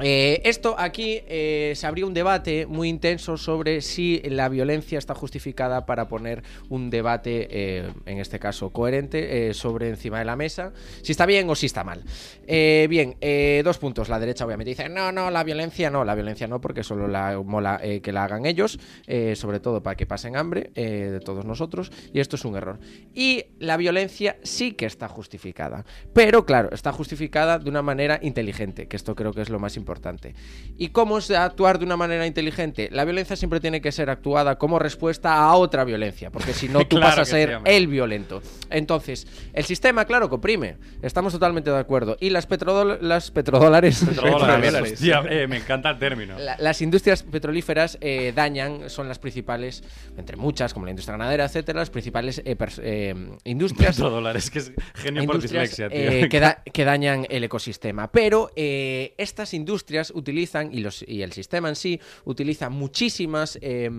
Eh, esto aquí eh, se abrió un debate muy intenso sobre si la violencia está justificada para poner un debate, eh, en este caso coherente, sobre encima de la mesa, si está bien o si está mal. Bien, dos puntos. La derecha obviamente dice, no, no, la violencia no, la violencia no, porque solo la mola que la hagan ellos, sobre todo para que pasen hambre de todos nosotros, y esto es un error. Y la violencia sí que está justificada, pero claro, está justificada de una manera inteligente, que esto creo que es lo más importante. ¿Y cómo es actuar de una manera inteligente? La violencia siempre tiene que ser actuada como respuesta a otra violencia, porque si no tú Claro vas a sí, ser el violento. Entonces, el sistema, claro, que oprime. Estamos totalmente de acuerdo. Y las, las petrodólares... Petrodólares. Hostia, eh, me encanta el término. La- las industrias petrolíferas eh, dañan, son las principales, entre muchas, como la industria ganadera, etcétera, las principales eh, industrias Petrodólares, que es genio por industrias, dislexia, tío. que, da- que dañan el ecosistema. Pero estas industrias utilizan, y, los, y el sistema en sí, utiliza muchísimas eh,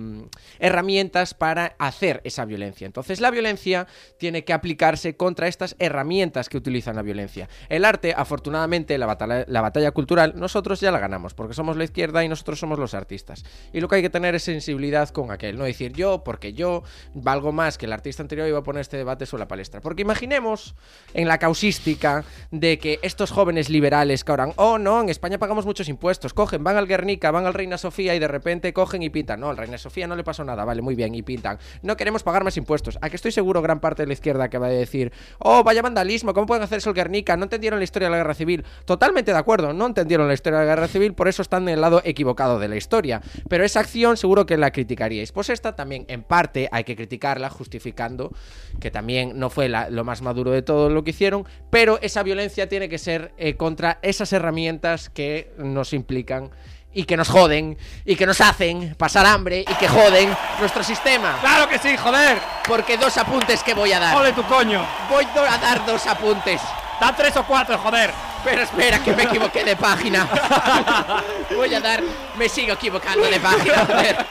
herramientas para hacer esa violencia. Entonces la violencia tiene que aplicarse contra estas herramientas que utilizan la violencia. El arte, afortunadamente, la batalla, la batalla cultural, nosotros ya la ganamos, porque somos la izquierda y nosotros somos los artistas. Y lo que hay que tener es sensibilidad con aquel, no decir yo, porque yo valgo más que el artista anterior y voy a poner este debate sobre la palestra. Porque imaginemos en la causística de que estos jóvenes liberales que ahora, oh no, en España pagamos muchos impuestos, cogen, van al Guernica, van al Reina Sofía y de repente cogen y pintan. No, al Reina Sofía no le pasó nada, vale, muy bien, y pintan. No queremos pagar más impuestos. A que estoy seguro gran parte de la izquierda que va a decir, oh, vaya vandalismo, ¿cómo pueden hacer eso el Guernica? No entendieron la historia de la guerra civil. Totalmente de acuerdo, no entendieron la historia de la guerra civil, por eso están en el lado equivocado de la historia. Pero esa acción seguro que la criticaríais. Pues esta también, en parte, hay que criticarla, justificando que también no fue lo más maduro de todo lo que hicieron, pero esa violencia tiene que ser eh, contra esas herramientas que nos implican y que nos joden y que nos hacen pasar hambre y que joden nuestro sistema. ¡Claro que sí, joder! Porque dos apuntes que voy a dar. ¡Ole tu coño! Voy a dar dos apuntes. ¡Da tres o cuatro, joder! Pero espera, que me equivoqué de página. Voy a dar. Me sigo equivocando de página. joder.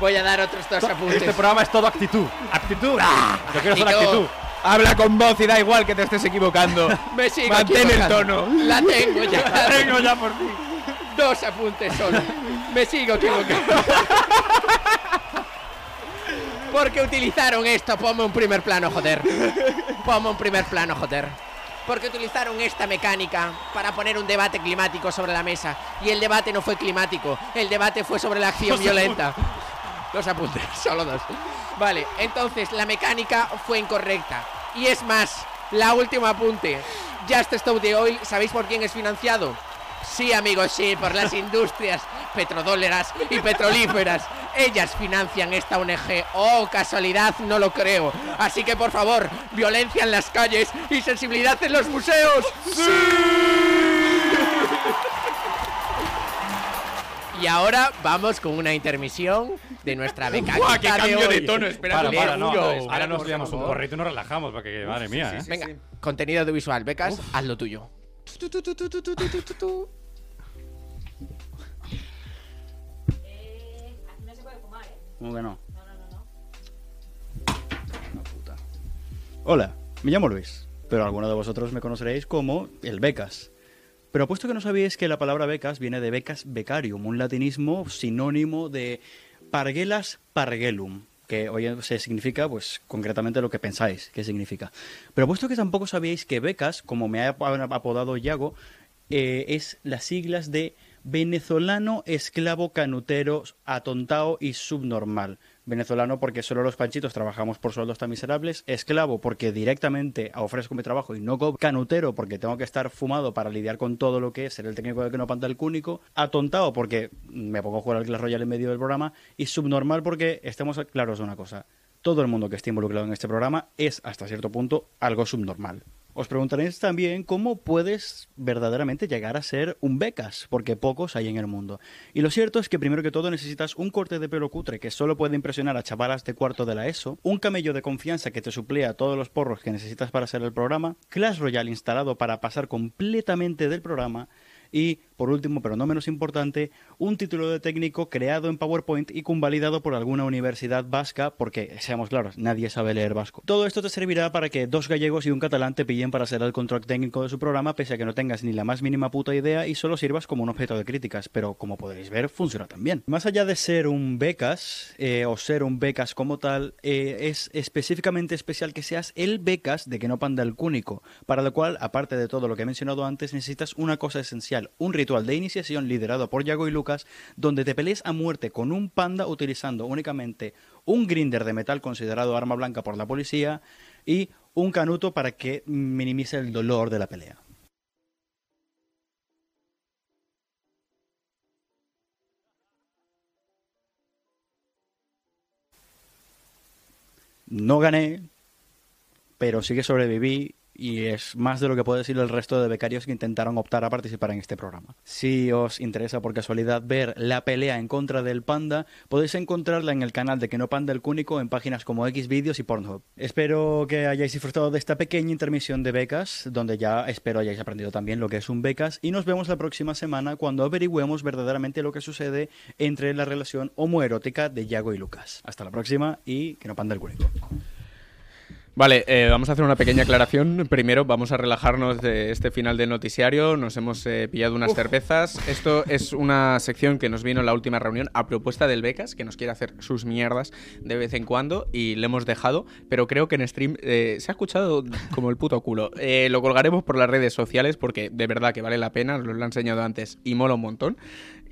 Voy a dar otros dos apuntes. Este programa es todo actitud. ¡Actitud! Yo quiero yo- actitud. Habla con voz y da igual que te estés equivocando. Me sigo Mantén el tono. La tengo ya. La tengo ya por fin. Dos apuntes solo. Me sigo equivocando. Porque utilizaron esto. Ponme un primer plano, joder. Ponme un primer plano, joder. Porque utilizaron esta mecánica para poner un debate climático sobre la mesa. Y el debate no fue climático. El debate fue sobre la acción violenta. Dos apuntes, solo dos. Vale, entonces la mecánica fue incorrecta. Y es más, la última apunte. Just Stop the Oil, ¿sabéis por quién es financiado? Sí, amigos, sí, por las industrias petrodólaras y petrolíferas. Ellas financian esta ONG. Oh, casualidad, no lo creo. Así que, por favor, violencia en las calles y sensibilidad en los museos. Y ahora vamos con una intermisión de nuestra beca. ¡Guau, qué cambio de tono! Espera, Para, para, no. Ahora nos liamos un porrito y nos relajamos, porque, madre mía, ¿eh? Venga, contenido audiovisual. Becas, haz lo tuyo. ¿Cómo que no? Una puta. Hola, me llamo Luis, pero algunos de vosotros me conoceréis como el Becas. Pero apuesto que no sabíais que la palabra becas viene de becas becarium, un latinismo sinónimo de pargelas pargelum, que hoy se significa, pues, concretamente lo que pensáis que significa. Pero apuesto que tampoco sabíais que becas, como me ha ap- apodado Yago, eh, es las siglas de venezolano, esclavo, canutero, atontao y subnormal. Venezolano porque solo los panchitos trabajamos por sueldos tan miserables, esclavo porque directamente ofrezco mi trabajo y no cobro, canutero porque tengo que estar fumado para lidiar con todo lo que es ser el técnico de que no panta el cúnico, atontado porque me pongo a jugar al Clash Royale en medio del programa y subnormal porque estemos claros de una cosa, todo el mundo que esté involucrado en este programa es hasta cierto punto algo subnormal. Os preguntaréis también cómo puedes verdaderamente llegar a ser un becas, porque pocos hay en el mundo. Y lo cierto es que primero que todo necesitas un corte de pelo cutre que solo puede impresionar a chavalas de cuarto de la ESO, un camello de confianza que te suplea todos los porros que necesitas para hacer el programa, Clash Royale instalado para pasar completamente del programa y, por último, pero no menos importante, un título de técnico creado en PowerPoint y convalidado por alguna universidad vasca, porque, seamos claros, nadie sabe leer vasco. Todo esto te servirá para que dos gallegos y un catalán te pillen para ser el control técnico de su programa, pese a que no tengas ni la más mínima puta idea y solo sirvas como un objeto de críticas, pero como podréis ver, funciona también. Más allá de ser un becas, eh, o ser un becas como tal, eh, es específicamente especial que seas el becas de que no panda el cúnico, para lo cual, aparte de todo lo que he mencionado antes, necesitas una cosa esencial, un ritual de iniciación liderado por Yago y Lucas, donde te pelees a muerte con un panda utilizando únicamente un grinder de metal considerado arma blanca por la policía y un canuto para que minimice el dolor de la pelea. No gané, pero sí que sobreviví y es más de lo que puedo decir el resto de becarios que intentaron optar a participar en este programa. Si os interesa por casualidad ver la pelea en contra del panda, podéis encontrarla en el canal de Que no panda el cúnico en páginas como Xvideos y Pornhub. Espero que hayáis disfrutado de esta pequeña intermisión de becas, donde ya espero hayáis aprendido también lo que es un becas y nos vemos la próxima semana cuando averigüemos verdaderamente lo que sucede entre la relación homoerótica de Yago y Lucas. Hasta la próxima y Que no panda el cúnico. Vale, eh, vamos a hacer una pequeña aclaración. Primero, vamos a relajarnos de este final del noticiario. Nos hemos eh, pillado unas cervezas. Esto es una sección que nos vino en la última reunión a propuesta del Becas, que nos quiere hacer sus mierdas de vez en cuando y le hemos dejado. Pero creo que en stream eh, se ha escuchado como el puto culo. Eh, lo colgaremos por las redes sociales porque de verdad que vale la pena. Os lo he enseñado antes y mola un montón.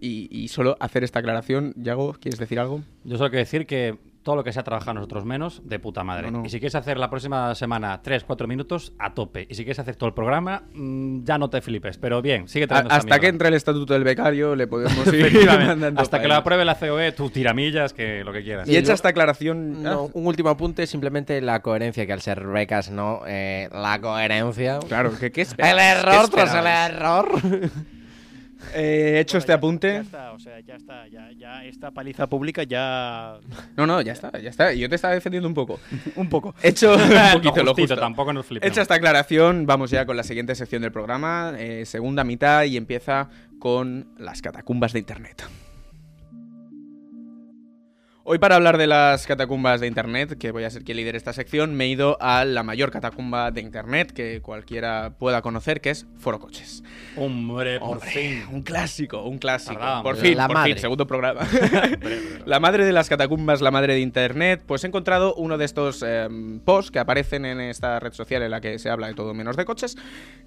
Y, y solo hacer esta aclaración. Yago, ¿quieres decir algo? Yo solo quiero decir que todo lo que sea trabajar nosotros menos, de puta madre. No, no. Y si quieres hacer la próxima semana 3, 4 minutos, a tope. Y si quieres hacer todo el programa, mm, ya no te flipes. Pero bien, sigue A- trayendo esa hasta que entre el estatuto del becario le podemos ir mandando Hasta que lo apruebe la COE, tú tiramillas, que lo que quieras. Y hecha esta aclaración. No, un último apunte, simplemente la coherencia, que al ser becas no, eh, la coherencia. Claro, que qué El error ¿Qué tras el error. Eh, he hecho este apunte. Ya está, o sea, ya está, ya, ya esta paliza pública ya... No, no, ya está, ya está. Yo te estaba defendiendo un poco. Un poco. He hecho un poquito lo justito, justo. tampoco nos flipemos. Hecha esta aclaración, vamos ya con la siguiente sección del programa, eh, segunda mitad, y empieza con las catacumbas de Internet. Hoy para hablar de las catacumbas de Internet, que voy a ser quien lidere esta sección, me he ido a la mayor catacumba de Internet que cualquiera pueda conocer, que es Foro Coches. Hombre, por Hombre, fin. un clásico, un clásico. Por fin, La por madre. fin, segundo programa. la madre de las catacumbas, la madre de Internet. Pues he encontrado uno de estos eh, posts que aparecen en esta red social en la que se habla de todo menos de coches,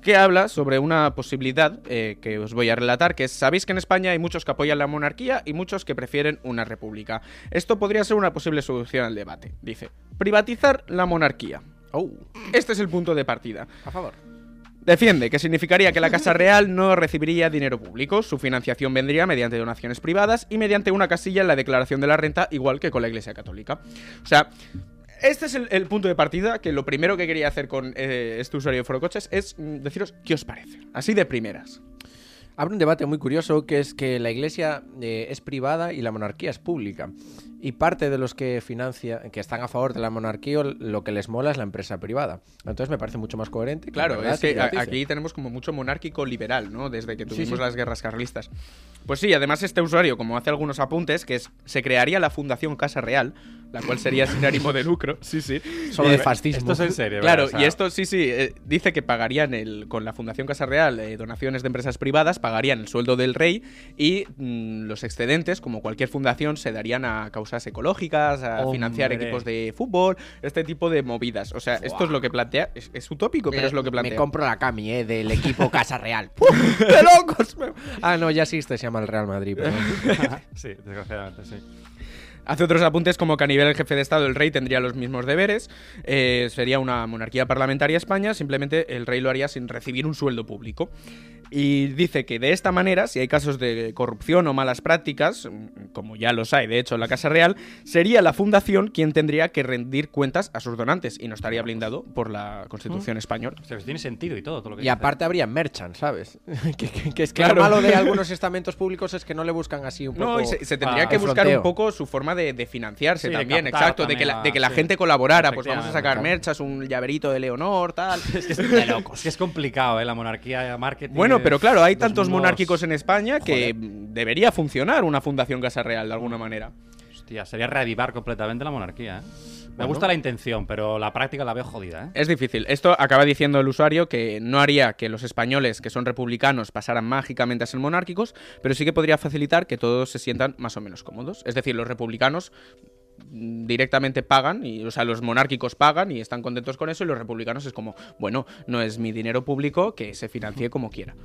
que habla sobre una posibilidad eh, que os voy a relatar, que es, sabéis que en España hay muchos que apoyan la monarquía y muchos que prefieren una república. Esto podría ser una posible solución al debate. Dice, privatizar la monarquía. Oh, este es el punto de partida. A favor. Defiende que significaría que la Casa Real no recibiría dinero público, su financiación vendría mediante donaciones privadas y mediante una casilla en la declaración de la renta, igual que con la Iglesia Católica. O sea, este es el, el punto de partida, que lo primero que quería hacer con eh, este usuario de Forocoches es mm, deciros qué os parece, así de primeras. Abre un debate muy curioso que es que la iglesia eh, es privada y la monarquía es pública. Y parte de los que financia, que están a favor de la monarquía, lo que les mola es la empresa privada. Entonces me parece mucho más coherente. que, Claro, ¿verdad? es que aquí tenemos como mucho monárquico liberal, ¿no? Desde que tuvimos sí. las guerras carlistas. Pues sí, además este usuario, como hace algunos apuntes, que es se crearía la Fundación Casa Real, la cual sería sin ánimo de lucro. Sí, sí. Solo Eh, de fascismo. Esto es en serio. Claro, y esto sí, sí, eh, dice que pagarían el, con la Fundación Casa Real eh, donaciones de empresas privadas, pagarían el sueldo del rey y mm, los excedentes, como cualquier fundación, se darían a causas causas ecológicas, a financiar equipos de fútbol, este tipo de movidas. O sea, esto es lo que plantea. Es, es utópico, pero es lo que plantea. Me compro la cami, eh, del equipo Casa Real. ¡De locos! Ah, no, ya existe, se llama el Real Madrid. pero- sí, desgraciadamente, sí. Hace otros apuntes como que a nivel del jefe de Estado el rey tendría los mismos deberes, eh, sería una monarquía parlamentaria España, simplemente el rey lo haría sin recibir un sueldo público. Y dice que de esta manera, si hay casos de corrupción o malas prácticas, como ya los hay de hecho en la Casa Real, sería la fundación quien tendría que rendir cuentas a sus donantes y no estaría blindado por la Constitución española. O sea, que tiene sentido y todo, todo lo que Y dice. aparte habría merchant, ¿sabes? que, que- que es que Claro. lo malo de algunos estamentos públicos es que no le buscan así un poco... No, y se, se tendría ah, que buscar fronteo. un poco su forma de, de financiarse Sí, de también, captar exacto, de que la, de que la sí. gente colaborara, pues vamos a sacar merchas, un llaverito de Leonor, tal. Es que es de locos. Es que es complicado, ¿eh? La monarquía, marketing. Bueno, pero claro, hay tantos monárquicos en España que debería funcionar una fundación Casa Real de alguna manera. Hostia, sería reavivar completamente la monarquía, ¿eh? Me Bueno. gusta la intención, pero la práctica la veo jodida, ¿eh? Es difícil. Esto acaba diciendo el usuario que no haría que los españoles que son republicanos pasaran mágicamente a ser monárquicos, pero sí que podría facilitar que todos se sientan más o menos cómodos. Es decir, los republicanos directamente pagan y o sea los monárquicos pagan y están contentos con eso y los republicanos es como bueno no es mi dinero público que se financie como quiera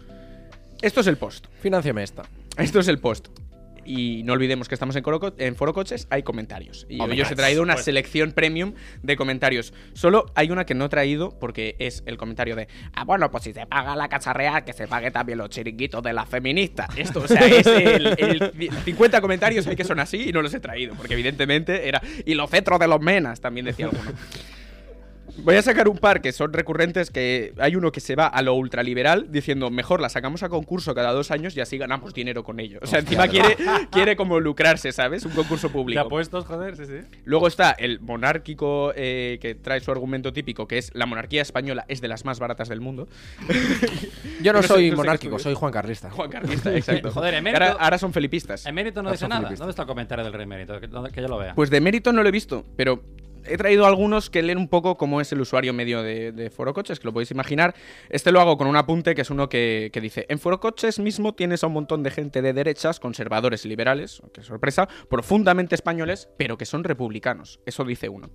esto es el post Financiame esta. Esto es el post. Y no olvidemos que estamos en, Coroco- en Foro Coches, hay comentarios. Y Hombre, hoy os he traído una pues- selección premium de comentarios. Solo hay una que no he traído porque es el comentario de, ah, bueno, pues si se paga la Casa Real, que se pague también los chiringuitos de las feministas. Esto, o sea, es el, el 50 comentarios hay que son así y no los he traído, porque evidentemente era, y los centros de los menas, también decía alguno. Voy a sacar un par que son recurrentes, que hay uno que se va a lo ultraliberal diciendo, mejor la sacamos a concurso cada dos años y así ganamos dinero con ello. O sea, encima quiere, quiere como lucrarse, ¿sabes? Un concurso ¿De público. apuestos, joder? Sí, sí. Luego está el monárquico eh, que trae su argumento típico, que es la monarquía española es de las más baratas del mundo. Yo no, soy no monárquico, soy Juan Carlista. Juan Carlista, exacto. Joder, emérito- ahora, ahora son felipistas. Emérito no Ahora dice nada. felipistas. ¿Dónde está el comentario del rey emérito? Que, que yo lo vea. Pues de mérito no lo he visto, pero he traído algunos que leen un poco cómo es el usuario medio de, de Foro Coches, que lo podéis imaginar. Este lo hago con un apunte que es uno que, que dice: En Foro Coches mismo tienes a un montón de gente de derechas, conservadores y liberales, qué sorpresa, profundamente españoles, pero que son republicanos. Eso dice uno.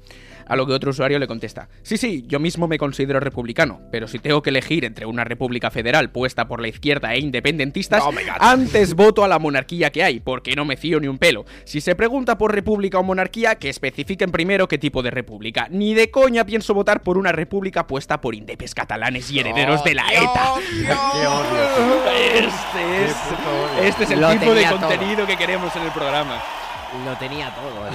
A lo que otro usuario le contesta: Sí, sí, yo mismo me considero republicano, pero si tengo que elegir entre una república federal puesta por la izquierda e independentistas, antes voto a la monarquía que hay, porque no me fío ni un pelo. Si se pregunta por república o monarquía, que especifiquen primero qué tipo de república. Ni de coña pienso votar por una república puesta por indepes catalanes y herederos de la ETA. Este es, este es el Lo tipo de tenía todo. contenido que queremos en el programa. Lo tenía todo. eh.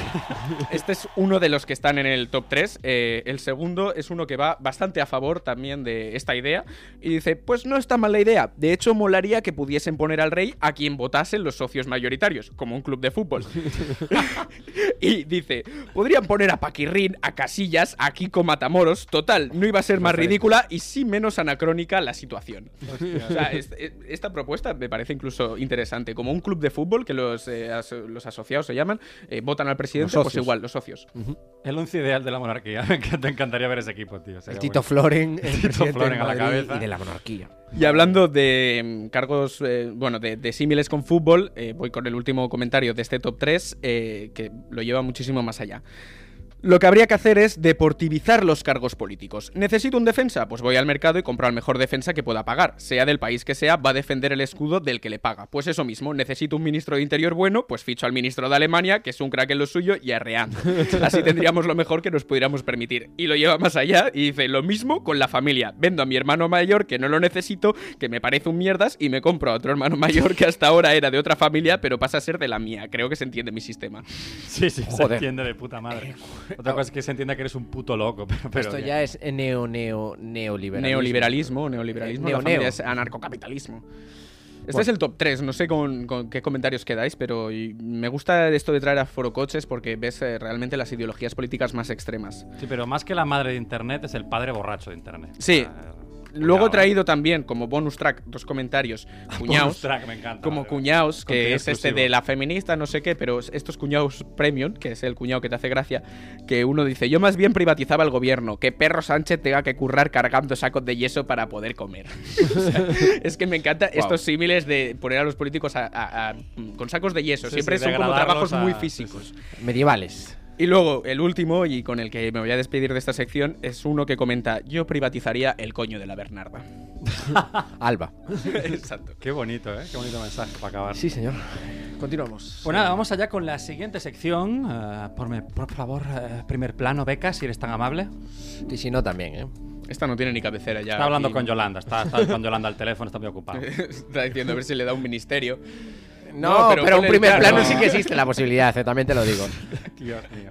Este es uno de los que están en el top 3. Eh, el segundo es uno que va bastante a favor también de esta idea. Y dice, pues no está mal la idea. De hecho, molaría que pudiesen poner al rey a quien votasen los socios mayoritarios, como un club de fútbol. y dice, podrían poner a Paquirrín, a Casillas, a Kiko Matamoros. Total, no iba a ser más ridícula y sí menos anacrónica la situación. O sea, es- es- esta propuesta me parece incluso interesante. Como un club de fútbol que los, eh, aso- los asociados se llaman, eh, votan al presidente, pues igual, los socios. El once ideal de la monarquía. Te encantaría ver ese equipo, tío. El sería Tito bueno. Floren, el Tito presidente Floren a la cabeza. y de la monarquía. Y hablando de mm, cargos, eh, bueno, de, de símiles con fútbol, eh, voy con el último comentario de este top 3, eh, que lo lleva muchísimo más allá. Lo que habría que hacer es deportivizar los cargos políticos. ¿Necesito un defensa? Pues voy al mercado y compro al mejor defensa que pueda pagar. Sea del país que sea, va a defender el escudo del que le paga. Pues eso mismo, necesito un ministro de Interior bueno, pues ficho al ministro de Alemania, que es un crack en lo suyo, y arreando. Así tendríamos lo mejor que nos pudiéramos permitir. Y lo lleva más allá y dice lo mismo con la familia. Vendo a mi hermano mayor, que no lo necesito, que me parece un mierdas, y me compro a otro hermano mayor que hasta ahora era de otra familia, pero pasa a ser de la mía. Creo que se entiende mi sistema. Sí, sí, se entiende de puta madre. Otra cosa es que se entienda que eres un puto loco. Pero, pero Esto ya es neo, neo, neoliberalismo. Neoliberalismo, neoliberalismo, Eh, la neo, familia neo. es anarcocapitalismo. Este Bueno. es el top 3, no sé con, con qué comentarios quedáis, pero me gusta esto de traer a forocoches porque ves eh, realmente las ideologías políticas más extremas. Sí, pero más que la madre de internet es el padre borracho de internet. Sí. Ah, Luego Cuidado, he traído también como bonus track dos comentarios cuñados. Bonus track, me encanta, Como vale. cuñados, que Contenido es este de la feminista, no sé qué, pero estos cuñados premium, que es el cuñado que te hace gracia, que uno dice, yo más bien privatizaba el gobierno, que Perro Sánchez tenga que currar cargando sacos de yeso para poder comer. O sea, es que me encanta estos símiles de poner a los políticos a- a- a- con sacos de yeso. Sí, Siempre sí, son como trabajos muy físicos. Medievales. Y luego, el último, y con el que me voy a despedir de esta sección, es uno que comenta, yo privatizaría el coño de la Bernarda. Alba. Exacto. Qué bonito, ¿eh? Qué bonito mensaje para acabar. Sí, señor. Continuamos. Pues nada, vamos allá con la siguiente sección. Eh, porme- por favor, eh, primer plano, Beca, si eres tan amable. Y si no, también, ¿eh? Esta no tiene ni cabecera ya. Está hablando aquí. con Yolanda, está, está con Yolanda al teléfono, está muy ocupado. Está diciendo a ver si le da un ministerio. No, No, pero, pero un primer plano. sí que existe la posibilidad, eh, también te lo digo. Dios mío.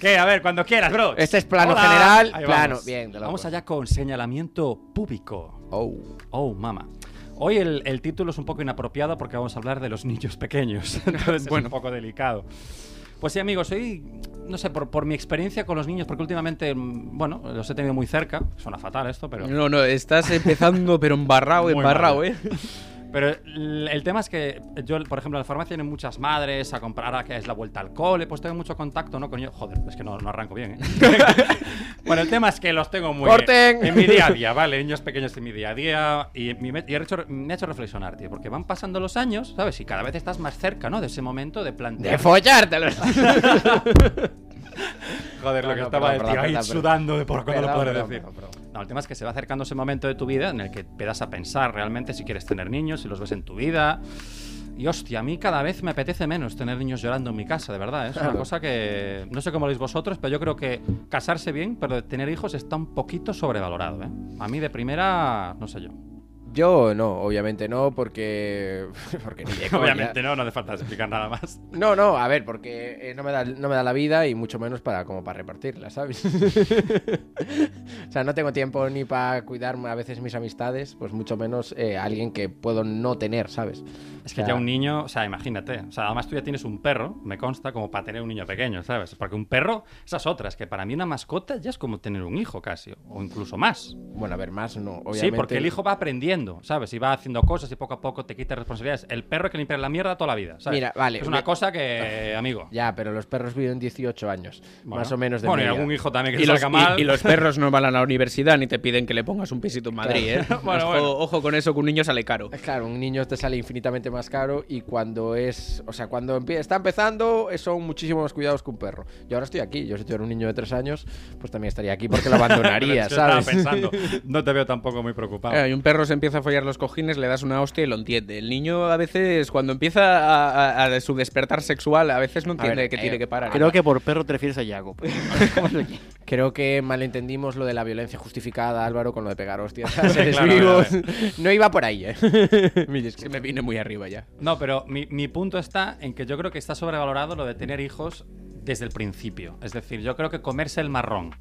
¿Qué? A ver, cuando quieras, bro. Este es plano Hola. general, Ahí plano, vamos. bien, de Vamos allá con señalamiento público. Oh. Oh, mama. Hoy el, el título es un poco inapropiado porque vamos a hablar de los niños pequeños. Entonces es un poco delicado. Pues sí, amigos, hoy, no sé, por, por mi experiencia con los niños, porque últimamente, mm, bueno, los he tenido muy cerca. Suena fatal esto, pero... No, no, estás empezando, pero embarrado, Muy embarrado, mal, ¿eh? Pero el, tema es que yo, por ejemplo, en la farmacia tienen muchas madres a comprar ahora que es la vuelta al cole, pues tengo mucho contacto, ¿no? Con ellos. Joder, es que no, no arranco bien, ¿eh? bueno, el tema es que los tengo muy ¡Corten! en mi día a día, ¿vale? Niños pequeños en mi día a día. Y, y he hecho- me ha hecho reflexionar, tío, porque van pasando los años, ¿sabes? Y cada vez estás más cerca, ¿no? De ese momento de plantear. De follártelos. Joder, lo que no, estaba perdón, el tío perdón, ahí perdón, sudando de por cuándo lo podré decir. No, el tema es que se va acercando ese momento de tu vida en el que empiezas a pensar realmente si quieres tener niños, si los ves en tu vida. Y hostia, a mí cada vez me apetece menos tener niños llorando en mi casa, de verdad. ¿eh? Es una cosa que no sé cómo lo veis vosotros, pero yo creo que casarse bien, pero tener hijos está un poquito sobrevalorado. ¿eh? A mí de primera, no sé yo. Yo no, obviamente no, porque. porque ni de coña. Obviamente no, no hace falta explicar nada más. No, no, a ver, porque eh, no, me da, no me da la vida y mucho menos para como para repartirla, ¿sabes? o sea, no tengo tiempo ni para cuidarme a veces mis amistades, pues mucho menos eh, alguien que puedo no tener, ¿sabes? Es que O sea, ya un niño, o sea, imagínate. O sea, además tú ya tienes un perro, me consta, como para tener un niño pequeño, ¿sabes? Porque un perro, esas otras, que para mí una mascota ya es como tener un hijo casi, o incluso más. Bueno, a ver, más no, obviamente. Sí, porque el hijo va aprendiendo, ¿sabes? Y va haciendo cosas y poco a poco te quita responsabilidades. El perro hay que limpiar la mierda toda la vida, ¿sabes? Mira, vale, Es una me- cosa que, amigo. Ya, pero los perros viven 18 años, bueno. más o menos de Bueno, y algún hijo también que Y te los, salga mal. y- y los perros no van a la universidad ni te piden que le pongas un pisito en Madrid, ¿eh? Bueno, ojo, bueno. ojo con eso, que un niño sale caro. Claro, un niño te sale infinitamente más caro y cuando es, o sea, cuando empie- está empezando eh, son muchísimos más cuidados que un perro. Yo ahora estoy aquí, yo si tuviera un niño de tres años, pues también estaría aquí porque lo abandonaría, es que estaba ¿sabes? pensando, no te veo tampoco muy preocupado. Eh, y un perro se empieza a follar los cojines, le das una hostia y lo entiende. El niño a veces, cuando empieza a, a- a su despertar sexual, a veces no entiende ver, que eh, tiene que parar. Creo que por perro te refieres a Yago. Creo que malentendimos lo de la violencia justificada, Álvaro, con lo de pegar hostias a seres Claro, vivos. No iba por ahí, ¿eh? Se me viene muy arriba ya. No, pero mi, mi punto está en que yo creo que está sobrevalorado lo de tener hijos desde el principio. Es decir, yo creo que comerse el marrón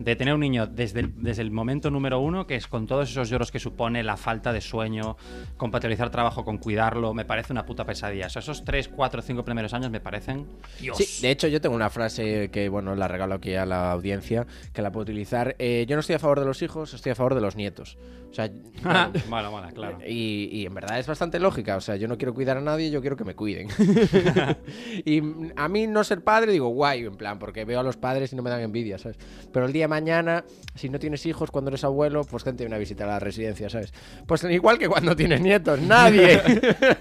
de tener un niño desde el, desde el momento número uno, que es con todos esos lloros que supone la falta de sueño, compatibilizar trabajo con cuidarlo, me parece una puta pesadilla. O sea, esos 3, 4, 5 primeros años me parecen... Dios. Sí, de hecho yo tengo una frase que, bueno, la regalo aquí a la audiencia, que la puedo utilizar. Eh, yo no estoy a favor de los hijos, estoy a favor de los nietos. O sea, bueno, Mala, mala, claro. Y, y en verdad es bastante lógica. O sea, yo no quiero cuidar a nadie, yo quiero que me cuiden. y a mí no ser padre, digo, guay, en plan, porque veo a los padres y no me dan envidia, ¿sabes? Pero el día mañana, si no tienes hijos cuando eres abuelo, pues gente viene a visitar a la residencia, ¿sabes? Pues igual que cuando tienes nietos, nadie.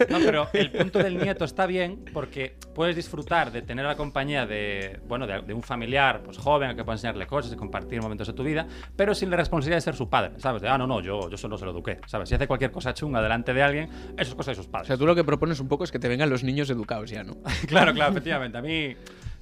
No, pero el punto del nieto está bien porque puedes disfrutar de tener la compañía de, bueno, de, de un familiar pues joven al que puedes enseñarle cosas y compartir momentos de tu vida, pero sin la responsabilidad de ser su padre, ¿sabes? De, ah, no, no, yo, yo solo se lo eduqué, ¿sabes? Si hace cualquier cosa chunga delante de alguien, eso es cosa de sus O padres. sea, tú lo que propones un poco es que te vengan los niños educados ya, ¿no? claro, claro, efectivamente. A mí,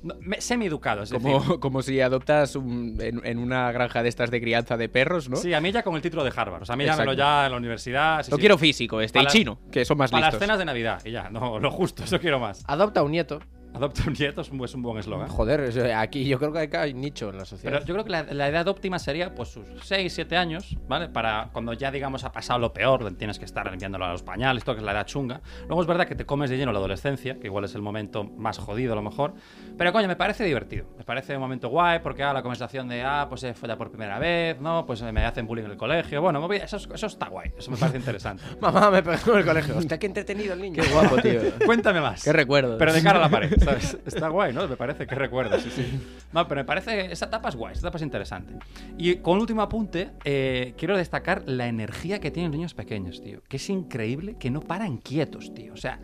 no, me- semi-educado, es decir, Como, como si adoptas un- en, en una granja de estas de crianza de perros, ¿no? Sí, a mí ya con el título de Harvard. O sea, a mí dámelo ya en la universidad. sí, Lo sí. quiero físico, este, y chino, que son más Para las listos. cenas de Navidad, y ya, no, lo justo, eso quiero más. Adopta un nieto Adopta un nieto es un, es un buen eslogan. Joder, eh, aquí yo creo que acá hay nicho en la sociedad. Pero yo creo que la, la edad óptima sería pues sus 6, 7 años, ¿vale? Para cuando ya, digamos, ha pasado lo peor, donde tienes que estar limpiándolo a los pañales, todo que es la edad chunga. Luego es verdad que te comes de lleno la adolescencia, que igual es el momento más jodido a lo mejor. Pero coño, me parece divertido. Me parece un momento guay porque ah, la conversación de, ah, pues se folla por primera vez, ¿no? Pues eh, me hacen bullying en el colegio. Bueno, movida- eso, es- eso está guay. Eso me parece interesante. Mamá me pegó en el colegio. Hostia, qué entretenido el niño. Qué guapo, tío. Cuéntame más. Qué recuerdo. Pero de cara a la pared, Está guay, ¿no? Me parece que recuerda, sí, sí. No, pero me parece. Esa etapa es guay, esa etapa es interesante. Y con último apunte, eh, quiero destacar la energía que tienen los niños pequeños, tío. Que es increíble que no paran quietos, tío. O sea.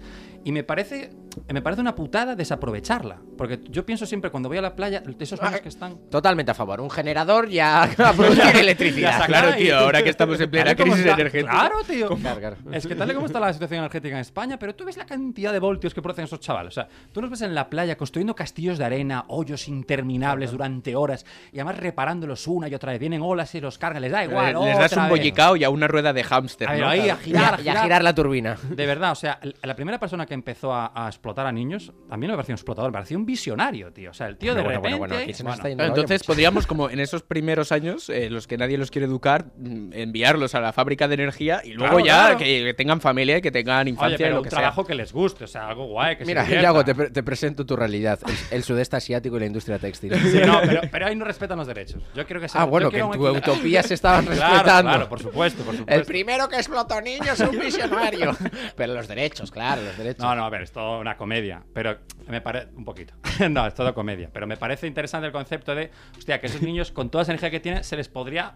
Y me parece, me parece una putada desaprovecharla. Porque yo pienso siempre cuando voy a la playa, de esos niños que están. Totalmente a favor. Un generador ya a producir electricidad. Ya Claro, tío, ahora que estamos en plena crisis está- energética. Claro, tío. Claro, claro. Es que tal y como está la situación energética en España, pero tú ves la cantidad de voltios que producen esos chavales. O sea, tú nos ves en la playa construyendo castillos de arena, hoyos interminables durante horas, y además reparándolos una y otra vez. Vienen olas y los cargan, les da igual. les das otra un bollicao y a una rueda de hámster. A ver, ¿no? ahí, a Claro. girar, Y a, y a girar la turbina. De verdad, o sea, la primera persona que empezó a, a explotar a niños, a mí no me pareció un explotador, me pareció un visionario, tío. O sea, el tío de Bueno, repente... bueno, aquí se nos está yendo entonces mucho. podríamos, como en esos primeros años, eh, los que nadie los quiere educar, mm, enviarlos a la fábrica de energía y luego Claro, ya claro. Que, que tengan familia y que tengan infancia Oye, y pero lo un que trabajo que les guste, o sea, algo guay, que se Mira. Yago, te, pre- te presento tu realidad. El, el sudeste asiático y la industria textil. Sí, no, pero, pero ahí no respetan los derechos. Yo quiero que sea. Ah, bueno, que en tu utopía se estaban Claro, respetando. Claro, por supuesto, por supuesto. El primero que explotó niños es un visionario. Pero los derechos, claro, los derechos. No, no, a ver, es una comedia. Pero me parece. Un poquito. no, es todo comedia. Pero me parece interesante el concepto de. Hostia, que esos niños, con toda esa energía que tienen, se les podría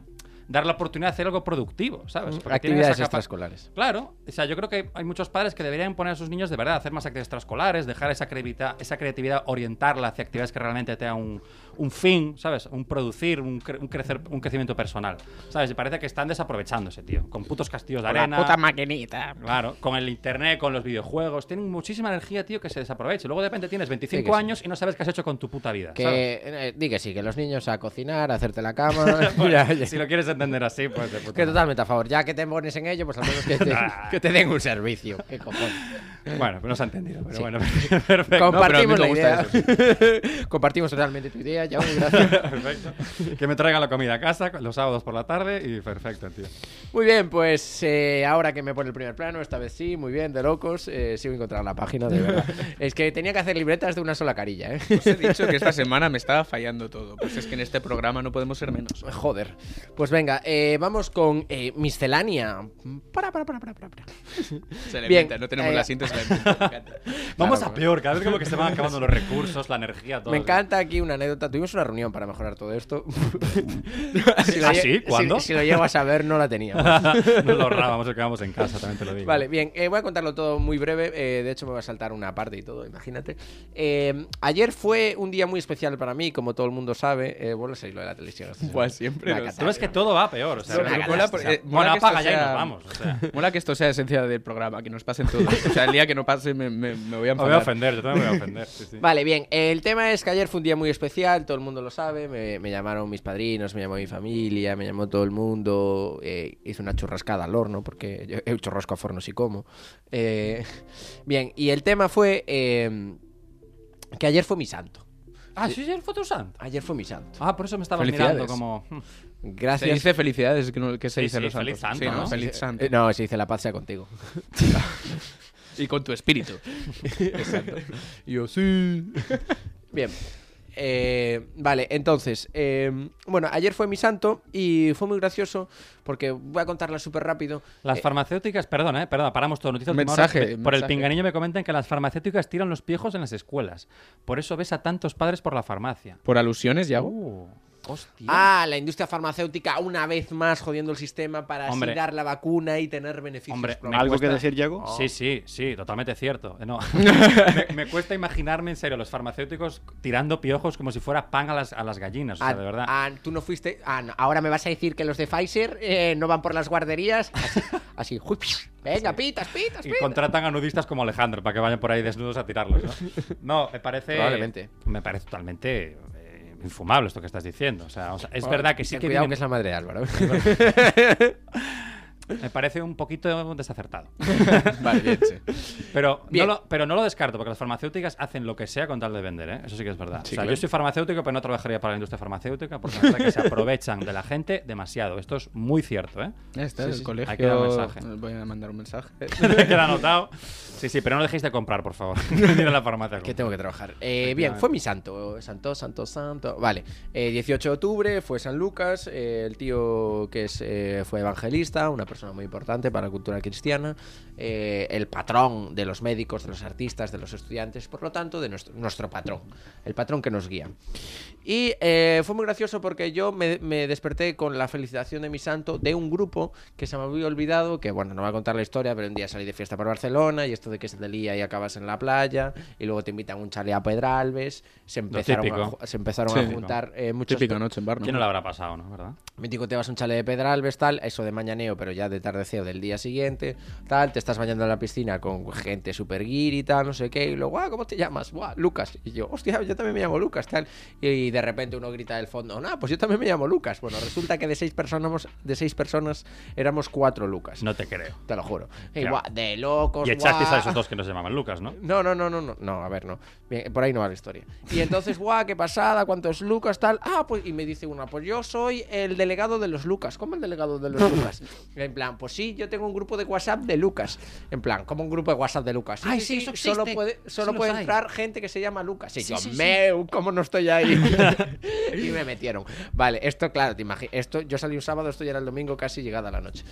dar la oportunidad de hacer algo productivo, ¿sabes? Porque Actividades extraescolares. Claro, o sea, yo creo que hay muchos padres que deberían poner a sus niños de verdad a hacer más actividades extraescolares, dejar esa, creavita- esa creatividad, orientarla hacia actividades que realmente tengan un, un fin, ¿sabes? Un producir, un, cre- un crecer, un crecimiento personal, ¿sabes? Y parece que están desaprovechándose, tío, con putos castillos de Con la arena. puta maquinita. Claro, con el internet, con los videojuegos, tienen muchísima energía, tío, que se desaprovecha. Luego de repente tienes 25 Sí que sí. años y no sabes qué has hecho con tu puta vida. Que, ¿sabes? eh, di que sí, que los niños a cocinar, a hacerte la cama. Ya, ya. Si lo quieres entender así, pues de puta Que totalmente a favor. Ya que te pones en ello, pues al menos que te, que te den un servicio. ¿Qué cojones? Bueno, pues no se ha entendido, pero Sí. bueno, perfecto. Compartimos No, la pero a mí me idea. Compartimos totalmente tu idea, ya, gracias. Perfecto. Que me traigan la comida a casa los sábados por la tarde y perfecto, tío. Muy bien, pues eh, ahora que me pone el primer plano, esta vez sí, muy bien, de locos. Eh, sigo encontrando la página, de verdad. es que tenía que hacer libretas de una sola carilla, ¿eh? Os he dicho que esta semana me estaba fallando todo. Pues es que en este programa no podemos ser menos. Joder. Pues venga, eh, vamos con eh, miscelánea. Para, para, para, para. Se le Bien, inventa, no tenemos eh, la síntesis. Vamos Claro, a peor, cada vez como que se van acabando los recursos, la energía, todo. Me encanta aquí una anécdota. Tuvimos una reunión para mejorar todo esto. si ¿Ah, sí? ¿Cuándo? Si, si lo llego a saber, no la teníamos. Nos lo ahorrábamos, nos quedamos en casa, también te lo digo. Vale, bien, eh, voy a contarlo todo muy breve. eh, de hecho, me va a saltar una parte y todo, imagínate. Eh, ayer fue un día muy especial para mí, como todo el mundo sabe. Eh, bueno, sé lo de la televisión. Buah, siempre. Tú ves que todo va peor, o sea, Es no-. Mola, por- eh, mola que apaga ya y sea- nos vamos, o sea. Mola que esto sea esencia del programa, que nos pasen todos. O sea, el día que no pase me, me- me voy a Me voy a enfadar. ofender, yo también me voy a ofender. sí, sí. Vale, bien. El tema es que ayer fue un día muy especial, todo el mundo lo sabe. Me, me llamaron mis padrinos, me llamó mi familia, me llamó todo el mundo. eh, hice una churrascada al horno, porque yo he churrasco a forno sí como. Eh, bien, y el tema fue eh, que ayer fue mi santo. Ah, sí, ayer fue tu santo. Ayer fue mi santo. Ah, por eso me estaba mirando como... hmm. Se Gracias. dice felicidades, que, no- que se Sí, dice sí, los feliz santos. santo, Sí, ¿no? Feliz santo. No, se dice la paz sea contigo. Y con tu espíritu. Y yo, sí. Bien. Eh, vale, entonces, eh, bueno, ayer fue mi santo y fue muy gracioso porque voy a contarla súper rápido. Las Eh, farmacéuticas, perdona, eh, perdona, paramos todo. Noticia de última Mensaje. Por el pinganillo me comentan que las farmacéuticas tiran los piejos en las escuelas. Por eso ves a tantos padres por la farmacia. Por alusiones, ya. Uh, hostia. Ah, la industria farmacéutica una vez más jodiendo el sistema para Hombre. así dar la vacuna y tener beneficios. Hombre, me ¿Algo que decir, Yago? Sí, sí, sí, totalmente cierto. Eh, No. me, me cuesta imaginarme en serio los farmacéuticos tirando piojos como si fuera pan a las, a las gallinas. O sea, Ah, de verdad. ah, tú no fuiste. Ah, no, ahora me vas a decir que los de Pfizer eh, no van por las guarderías. Así, así, uy, venga, pitas, pitas, Y pitas. contratan a nudistas como Alejandro para que vayan por ahí desnudos a tirarlos, ¿no? No, me parece. Probablemente. Me parece totalmente infumable esto que estás diciendo. O sea, o sea, es Oh, verdad que sí que cuidado vienen- que es la madre de Álvaro. me parece un poquito desacertado. Vale, bien, sí. Pero no, Bien. lo, pero no lo descarto, porque las farmacéuticas hacen lo que sea con tal de vender, ¿eh? Eso sí que es verdad. Sí, o sea, claro. yo soy farmacéutico, pero no trabajaría para la industria farmacéutica, porque parece que se aprovechan de la gente demasiado. Esto es muy cierto, ¿eh? Ya está, Sí, el sí, colegio. Hay que dar un mensaje. Voy a mandar un mensaje. Queda anotado. Sí, sí, pero no dejéis de comprar, por favor. Ir a la farmacia. Que tengo que trabajar. Eh, bien, fue mi santo. Santo, santo, santo. Vale. Eh, 18 de octubre fue San Lucas. eh, el tío que es, eh, fue evangelista, una persona muy importante para la cultura cristiana. Eh, el patrón de los médicos, de los artistas, de los estudiantes. Por lo tanto, de nuestro, nuestro patrón. El patrón que nos guía. Y eh, fue muy gracioso porque yo me, me desperté con la felicitación de mi santo de un grupo que se me había olvidado. Que bueno, no voy a contar la historia, pero un día salí de fiesta por Barcelona y esto de que se te lía y acabas en la playa. Y luego te invitan a un chale a Pedralbes. Se empezaron, a, típico. se empezaron Sí. a juntar eh, muchos. Típica noche en bar, ¿no? ¿Quién no le habrá pasado, no? ¿Verdad? Mítico, te vas a un chale de Pedralbes, tal, eso de mañaneo, pero ya de tardeceo del día siguiente, tal, te estás bañando en la piscina con gente super y tal, no sé qué, y luego, ah, ¿cómo te llamas? Buah, Lucas. Y yo, hostia, yo también me llamo Lucas, tal. Y de repente uno grita del fondo, no, pues yo también me llamo Lucas. Bueno, resulta que de seis personas, de seis personas éramos cuatro Lucas. No te creo. Te lo juro. Y, Claro. buah, de locos. Y echasteis a esos dos que no se llaman Lucas, ¿no? No, no, no, no, no, no, a ver, no. Bien, por ahí no va la historia. Y entonces, guau, qué pasada, cuántos Lucas, tal. Ah, pues, y me dice una, pues yo soy el delegado de los Lucas. ¿Cómo el delegado de los Lucas? En plan, pues sí, yo tengo un grupo de WhatsApp de Lucas. En plan, como un grupo de WhatsApp de Lucas. Ay, sí, eso Solo puede, Sí solo puede entrar gente que se llama Lucas. Y Sí, yo, sí, sí. meu, ¿cómo no estoy ahí? y me metieron. Vale, esto, claro, te imaginas. Esto, yo salí un sábado, esto ya era el domingo, casi llegada la noche.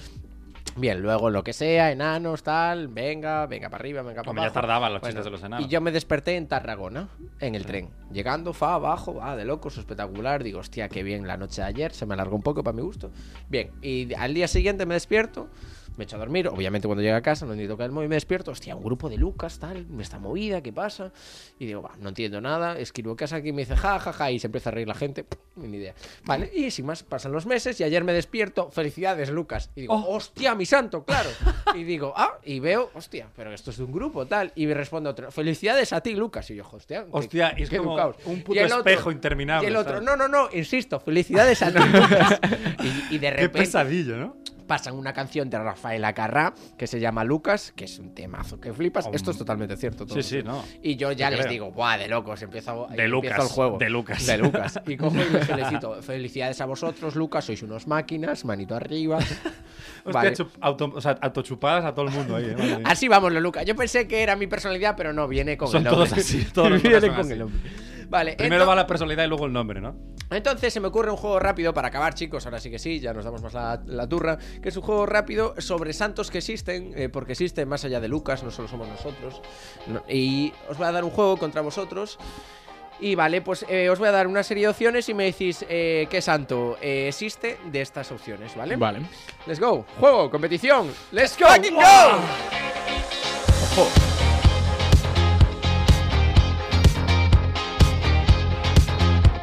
Bien, luego lo que sea, enanos, tal, venga, venga para arriba, venga para Hombre, ya tardaban los chistes de los enanos. Y yo me desperté en Tarragona, en el tren. Llegando, fa abajo, ah, de locos, espectacular. Digo, hostia, qué bien la noche de ayer, se me alargó un poco para mi gusto. Bien, y al día siguiente me despierto, me echo a dormir. Obviamente, cuando llegue a casa, no tocar el móvil, me despierto. Hostia, un grupo de Lucas, tal, me está movida, ¿qué pasa? Y digo, va, no entiendo nada. Escribo casa aquí y me dice, ja, ja, ja, y se empieza a reír la gente. Ni idea. Vale, y sin más, pasan los meses y ayer me despierto, felicidades, Lucas. Y digo, Oh. hostia, mi santo, claro. Y digo, ah, y veo, hostia, pero esto es de un grupo, tal. Y me responde otro, felicidades a ti, Lucas. Y yo, hostia, qué- Hostia, y es qué como un puto Y otro- espejo interminable, Y el otro, ¿sabes? no, no, no, insisto, felicidades a ti, Lucas. Y, y de Qué repente pesadillo, ¿no? Pasan una canción de Rafael Acarrá que se llama Lucas, que es un temazo que flipas. Esto es totalmente cierto. todo. Sí, sí, no. Y yo ya les creo. digo, buah, de locos, empiezo, De empiezo Lucas, el juego. de Lucas. De Lucas. Y cojo y les felicito. Felicidades a vosotros, Lucas, sois unos máquinas, manito arriba. Vale. auto, o sea, autochupadas a todo el mundo ahí, ¿eh? Así vamos, Lucas. Yo pensé que era mi personalidad, pero no, viene con Son el nombre. todos así, todos Viene con así. el nombre. Vale, Primero va la personalidad y luego el nombre, ¿no? Entonces se me ocurre un juego rápido para acabar, chicos. Ahora sí que sí, ya nos damos más la, la turra. Que es un juego rápido sobre santos que existen, eh, porque existen más allá de Lucas, no solo somos nosotros. No- y os voy a dar un juego contra vosotros. Y vale, pues eh, os voy a dar una serie de opciones y me decís eh, qué santo eh, existe de estas opciones, ¿vale? Vale. Let's go. Juego, competición. Let's go. go.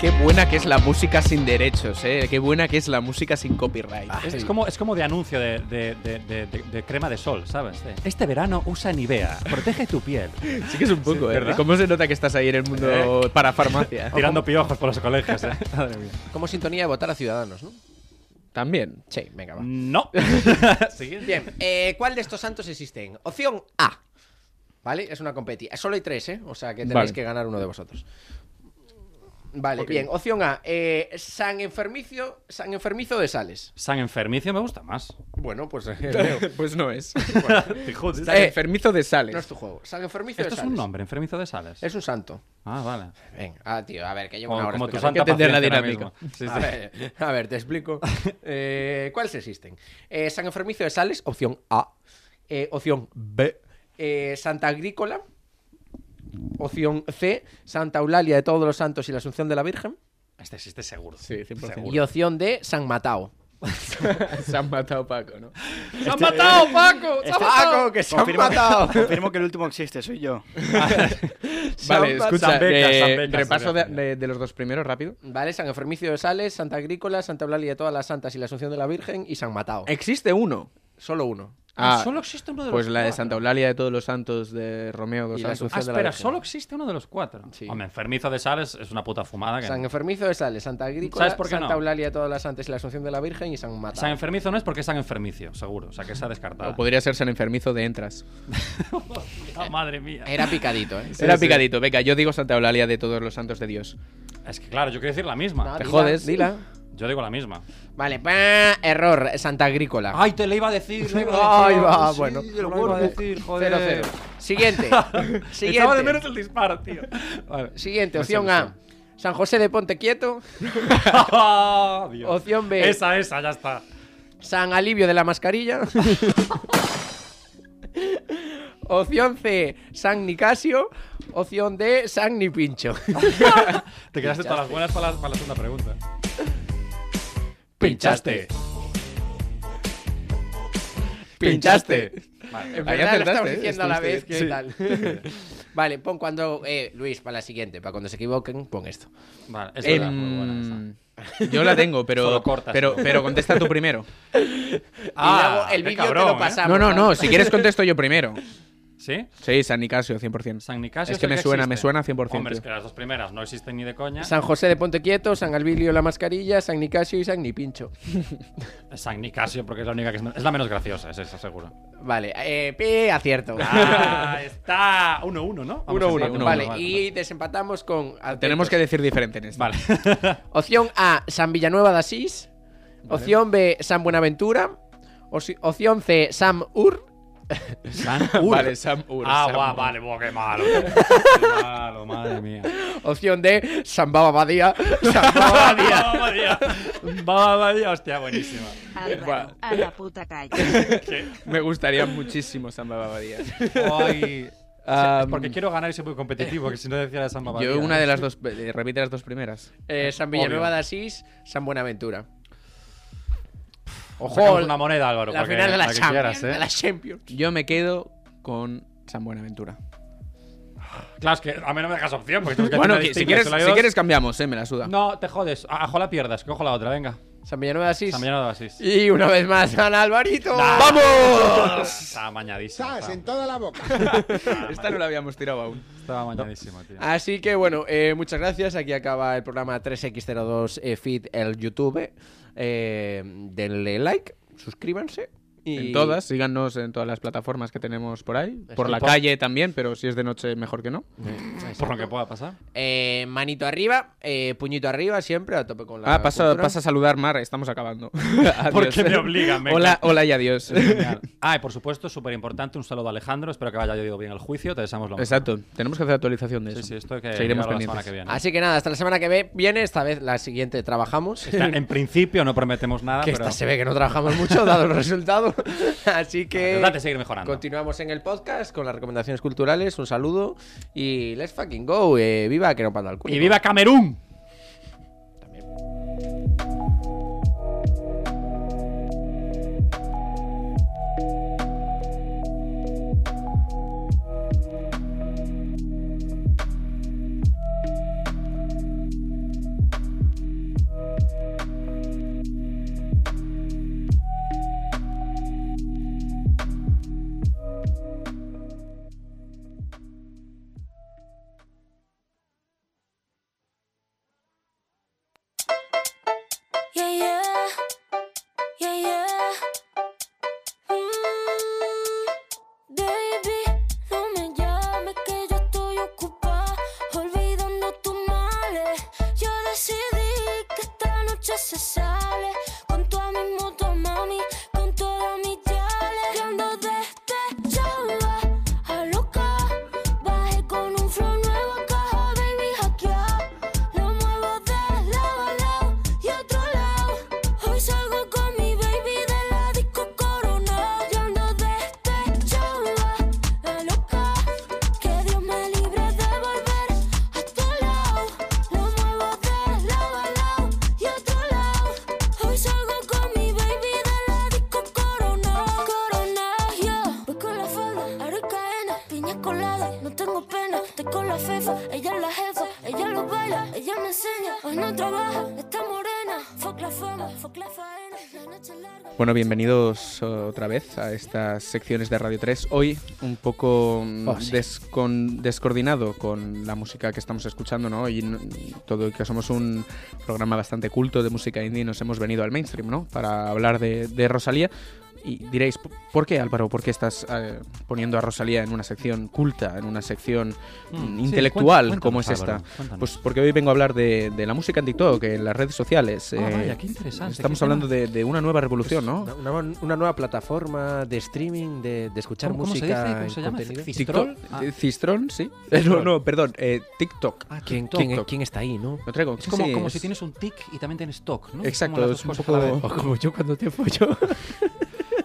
Qué buena que es la música sin derechos, eh. Qué buena que es la música sin copyright. Es, es como, es como de anuncio de, de- de- de- de- de crema de sol, ¿sabes? Este verano usa Nivea, protege tu piel. Sí que es un poco, eh. ¿verdad? ¿Cómo se nota que estás ahí en el mundo para farmacia? Tirando piojos por los colegios, ¿eh? Madre mía. Como sintonía de votar a Ciudadanos, ¿no? También. Sí, venga, va. No. Bien, eh, ¿cuál de estos santos existen? Opción A. ¿Vale? Es una competi. Solo hay tres, ¿eh? O sea que tenéis Vale. que ganar uno de vosotros. Vale, bien. Opción A. eh, San Enfermizo, San Enfermizo de Sales. San Enfermicio me gusta más. Bueno, pues eh, pues no es. Joder. Está enfermizo de sales. no es tu juego. San Enfermizo Esto de es Sales. un nombre, Enfermizo de Sales. Es un santo. Ah, vale. Venga, ah, tío, a ver, que llevo una hora como tu santa que entender la dinámica. Sí, A sí. ver, a ver, te explico. Eh, ¿Cuáles existen? Eh, San Enfermizo de Sales, opción A. Eh, opción B. eh, Santa Agrícola. Opción C. Santa Eulalia de todos los santos y la Asunción de la Virgen. Este existe seguro. Sí, 100%. Y opción D. San Matao. Se han matado Paco, ¿no? ¡Se han matado, Paco! ¡Se han Este- matado! ¡Que se han Confirmo, matado! confirmo que el último existe, soy yo. Han Vale, escucha, San Becas, eh, San Becas, repaso de, de- de los dos primeros rápido. Vale, San Enfermicio de Sales, Santa Agrícola, Santa Eulalia de todas las santas y la Asunción de la Virgen y San Matao. Existe uno. Solo uno. Ah, solo existe uno de los Pues la de cuatro. Santa Eulalia de todos los santos de Romeo dos Santos. Ah, Asunción de la espera, solo existe uno de los cuatro. Sí. Hombre, enfermizo de sales es una puta fumada. Que... San Enfermizo de Sales, Santa Agrícola, ¿Sabes por qué Santa no? Eulalia de todas las Santas y la Asunción de la Virgen y San Mateo. San enfermizo no es porque es San enfermicio, seguro. O sea, que se ha descartado. O podría ser San Enfermizo de Entras. Ah, madre mía. Era picadito, ¿eh? Era picadito. Venga, yo digo Santa Eulalia de todos los santos de Dios. Es que claro, yo quiero decir la misma. No, te dila, jodes. Dila. Yo digo la misma. Vale, pa, error, Santa Agrícola. Ay, te le iba a decir. le iba a Ay, decir. va, Sí, bueno. te lo iba a decir, joder. 0-0. Siguiente. Echaba de Siguiente. menos el disparo, tío. Vale. Siguiente, No sé, opción A. San José de Ponte Quieto. Dios. Opción B. Esa, esa, ya está. San Alivio de la Mascarilla. Opción C, San Nicasio. Opción D, San Nipincho. Te quedaste todas las buenas para la, para la segunda pregunta. Pinchaste. Pinchaste. Vale. En verdad lo estamos ¿eh? diciendo a la vez. ¿Qué tal? vale, pon cuando. Eh, Luis, para la siguiente. Para cuando se equivoquen, pon esto. Vale, es verdad, Em, muy buena esa. yo la tengo, pero, cortas, pero, ¿no? pero contesta tú primero. y Ah, luego el vídeo te lo ¿eh? pasamos. No, no, no. Si quieres contesto yo primero. ¿Sí? Sí, San Nicasio, 100%. San Nicasio Es que me suena, me suena 100%. Hombre, es que las dos primeras no existen ni de coña. San José de Ponte Quieto, San Alvilio la Mascarilla, San Nicasio y San Nipincho. San Nicasio, porque es la única que es, es la menos graciosa, es esa, seguro. Vale, eh, pi, acierto. Ah, está 1-1, ¿no? Vamos, 1-1. empate, uno, Vale, y desempatamos con. Tenemos que decir diferente en esto. Vale. Opción A, San Villanueva de Asís. Opción B, San Buenaventura. Opción C, Sam Ur. San Vale, Sam Ur. Ah, Sam guau, Ur. vale, buah, qué malo. Qué malo, madre mía. Opción D, San Baba Badía. San Baba Badía. Baba Badía. Baba Badía, hostia, buenísima. Álvaro, a la puta calle. Me gustaría muchísimo San Babadía. Ay. Am, Porque quiero ganar y soy muy competitivo, que si no decía de San Baba yo Badía. una de las dos, eh, repite las dos primeras. Eh, San Obvio. Villanueva de Asís, San Buenaventura. Ojo, Sacamos una moneda, Álvaro, la final de la Champions. quieras, ¿eh? De la Champions. Yo me quedo con San Buenaventura. Claro, es que a mí no me dejas opción, porque que Bueno, que- si, quieres, si quieres cambiamos, eh, me la suda. No, te jodes. A- Ajo la pierdas, cojo la otra, venga. San Villanueva de Asís. San Villanueva de Asís. Y una vez más, San Alvarito. ¡Vamos! Estaba mañadísimo. Estaba, toda la boca. Esta no la habíamos tirado aún. estaba mañadísimo, tío. Así que bueno, eh, muchas gracias. Aquí acaba el programa 3x02 eh, Feed el YouTube. Eh, denle like, suscríbanse. Y... En todas, síganos en todas las plataformas que tenemos por ahí. Por la Por- calle también, pero si es de noche, mejor que no. Por lo que pueda pasar. Eh, manito arriba, eh, puñito arriba, siempre a tope con la. Ah, pasa, pasa a saludar, Mar, estamos acabando. Porque me obligan, me Hola, hola y adiós. Ah, y por supuesto, súper importante, un saludo a Alejandro. Espero que haya ido bien el juicio. Te deseamos lo mejor. Exacto, tenemos que hacer actualización de Sí, eso. sí, esto que Seguiremos pendientes. semana que viene. Así que nada, hasta la semana que viene. Esta vez la siguiente trabajamos. En principio no prometemos nada, que pero esta se ve que no trabajamos mucho, dado el resultado. Así que. Trata de seguir mejorando. Continuamos en el podcast con las recomendaciones culturales. Un saludo y let's fucking go. Eh, viva que no panda al culo. ¡Y viva Camerún! Yeah, Bueno, bienvenidos otra vez a estas secciones de Radio 3. Hoy un poco mm, Oh, sí. descon- descoordinado con la música que estamos escuchando, ¿no? Y todo que somos un programa bastante culto de música indie, nos hemos venido al mainstream, ¿no? Para hablar de, de Rosalía. Y diréis, ¿por qué Álvaro? ¿Por qué estás eh, poniendo a Rosalía en una sección culta, en una sección Mm, mm, sí, intelectual cuéntanos, como es esta? Pues porque hoy vengo a hablar de, de la música en TikTok, en las redes sociales. Ah, eh, vaya, qué interesante, Estamos qué hablando de, de una nueva revolución, ¿no? Una, una- nueva plataforma de streaming, de, de escuchar ¿Cómo- cómo se música dice? ¿Cómo se llama? contenido. Cistrol. TikTok. Ah. eh, Cistrón, sí. Eh, no, no, perdón. eh, TikTok. Ah, ¿Quién, TikTok. quién- quién está ahí, no? Lo traigo. Es como, sí, como es- si tienes un tic y también tienes TOC, ¿no? Exacto, Como es dos un poco-. O como yo cuando te follo.